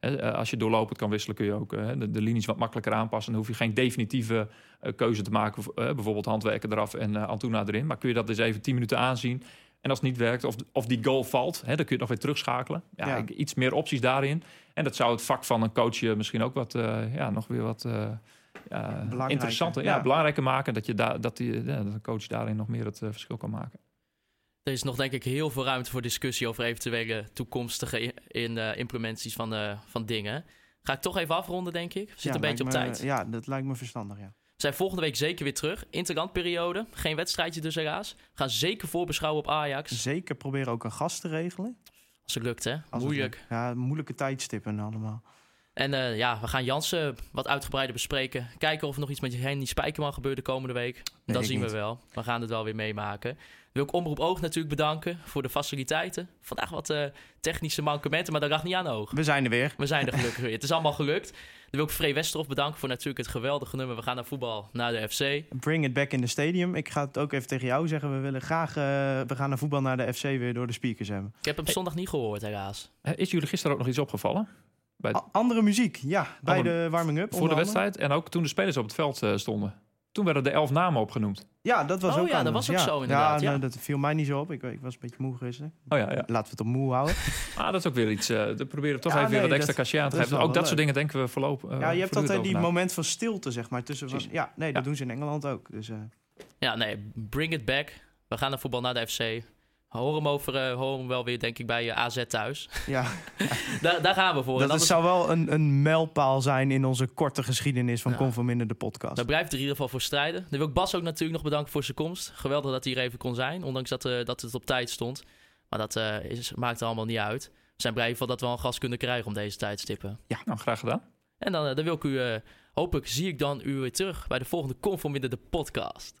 je, als je doorlopend kan wisselen, kun je ook de, de linies wat makkelijker aanpassen. Dan hoef je geen definitieve keuze te maken. bijvoorbeeld handwerken eraf en Antuna erin. Maar kun je dat eens even 10 minuten aanzien. En als het niet werkt, of, of die goal valt, hè, dan kun je het nog weer terugschakelen. Ja, Ja. ik- iets meer opties daarin. En dat zou het vak van een coach je misschien ook wat, eh, ja, nog weer wat eh, interessanter, ja, ja. belangrijker maken. Dat, je daar dat, die, ja, dat een coach daarin nog meer het eh, verschil kan maken. Er is nog denk ik heel veel ruimte voor discussie over eventuele toekomstige in, eh, implementaties van, eh, van dingen. Ga ik toch even afronden, denk ik. We zitten Ja, een beetje op me- tijd. Ja, dat lijkt me verstandig, ja. We zijn volgende week zeker weer terug. Interlandperiode. Geen wedstrijdje dus helaas. Gaan zeker voorbeschouwen op Ajax. Zeker proberen ook een gast te regelen. Als het lukt, hè? Als Moeilijk. lukt. Ja, moeilijke tijdstippen allemaal. En eh, ja, we gaan Jansen wat uitgebreider bespreken. Kijken of er nog iets met Henny Spijkerman gebeurt de komende week. dat zien niet. we wel. We gaan het wel weer meemaken. Wil ik Omroep Oog natuurlijk bedanken voor de faciliteiten. Vandaag wat eh, technische mankementen, maar dat lag niet aan oog. We zijn er weer. We zijn er gelukkig weer. Het is allemaal gelukt. Dan wil ik Free Westerhof bedanken voor natuurlijk het geweldige nummer. We gaan naar voetbal, naar de FC. Bring it back in the stadium. Ik ga het ook even tegen jou zeggen. We willen graag, eh, we gaan naar voetbal naar de FC weer door de speakers hebben. Ik heb hem zondag niet gehoord, helaas. Eh, Is jullie gisteren ook nog iets opgevallen? Bij, andere muziek, ja. Bij Andere- de warming-up. voor de wedstrijd en ook toen de spelers op het veld eh, stonden. Toen werden de elf namen opgenoemd. Ja, dat was Oh ook ja, dat was ook zo inderdaad, Ja, ja. nou, dat viel mij niet zo op. Ik, ik was een beetje moe gisteren. Oh ja, ja. Laten we het op moe houden. Maar dat is ook weer iets. eh we proberen toch Ja, even weer wat extra cachet aan te geven. Ook dat soort dingen denken we voorlopig. eh, ja, je hebt altijd die na. moment van stilte, zeg maar. Tussen van, ja, nee, dat Ja. doen ze in Engeland ook. Dus, eh, Ja, nee, bring it back. We gaan naar voetbal, naar de FC. Hoor hem, over, eh, hoor hem wel weer, denk ik, bij AZ thuis. ja, daar, daar gaan we voor. Dat dan is, is- zou wel een, een mijlpaal zijn in onze korte geschiedenis van Ja. Conforminder de podcast. Daar blijft er in ieder geval voor strijden. Dan wil ik Bas ook natuurlijk nog bedanken voor zijn komst. Geweldig dat hij hier even kon zijn, ondanks dat, eh, dat het op tijd stond. Maar dat eh, is, maakt er allemaal niet uit. We zijn blij van dat we wel een gast kunnen krijgen om deze tijdstippen. Nou, graag gedaan. En dan, dan wil ik u, eh, hopelijk zie ik dan u weer terug bij de volgende Conforminder de podcast.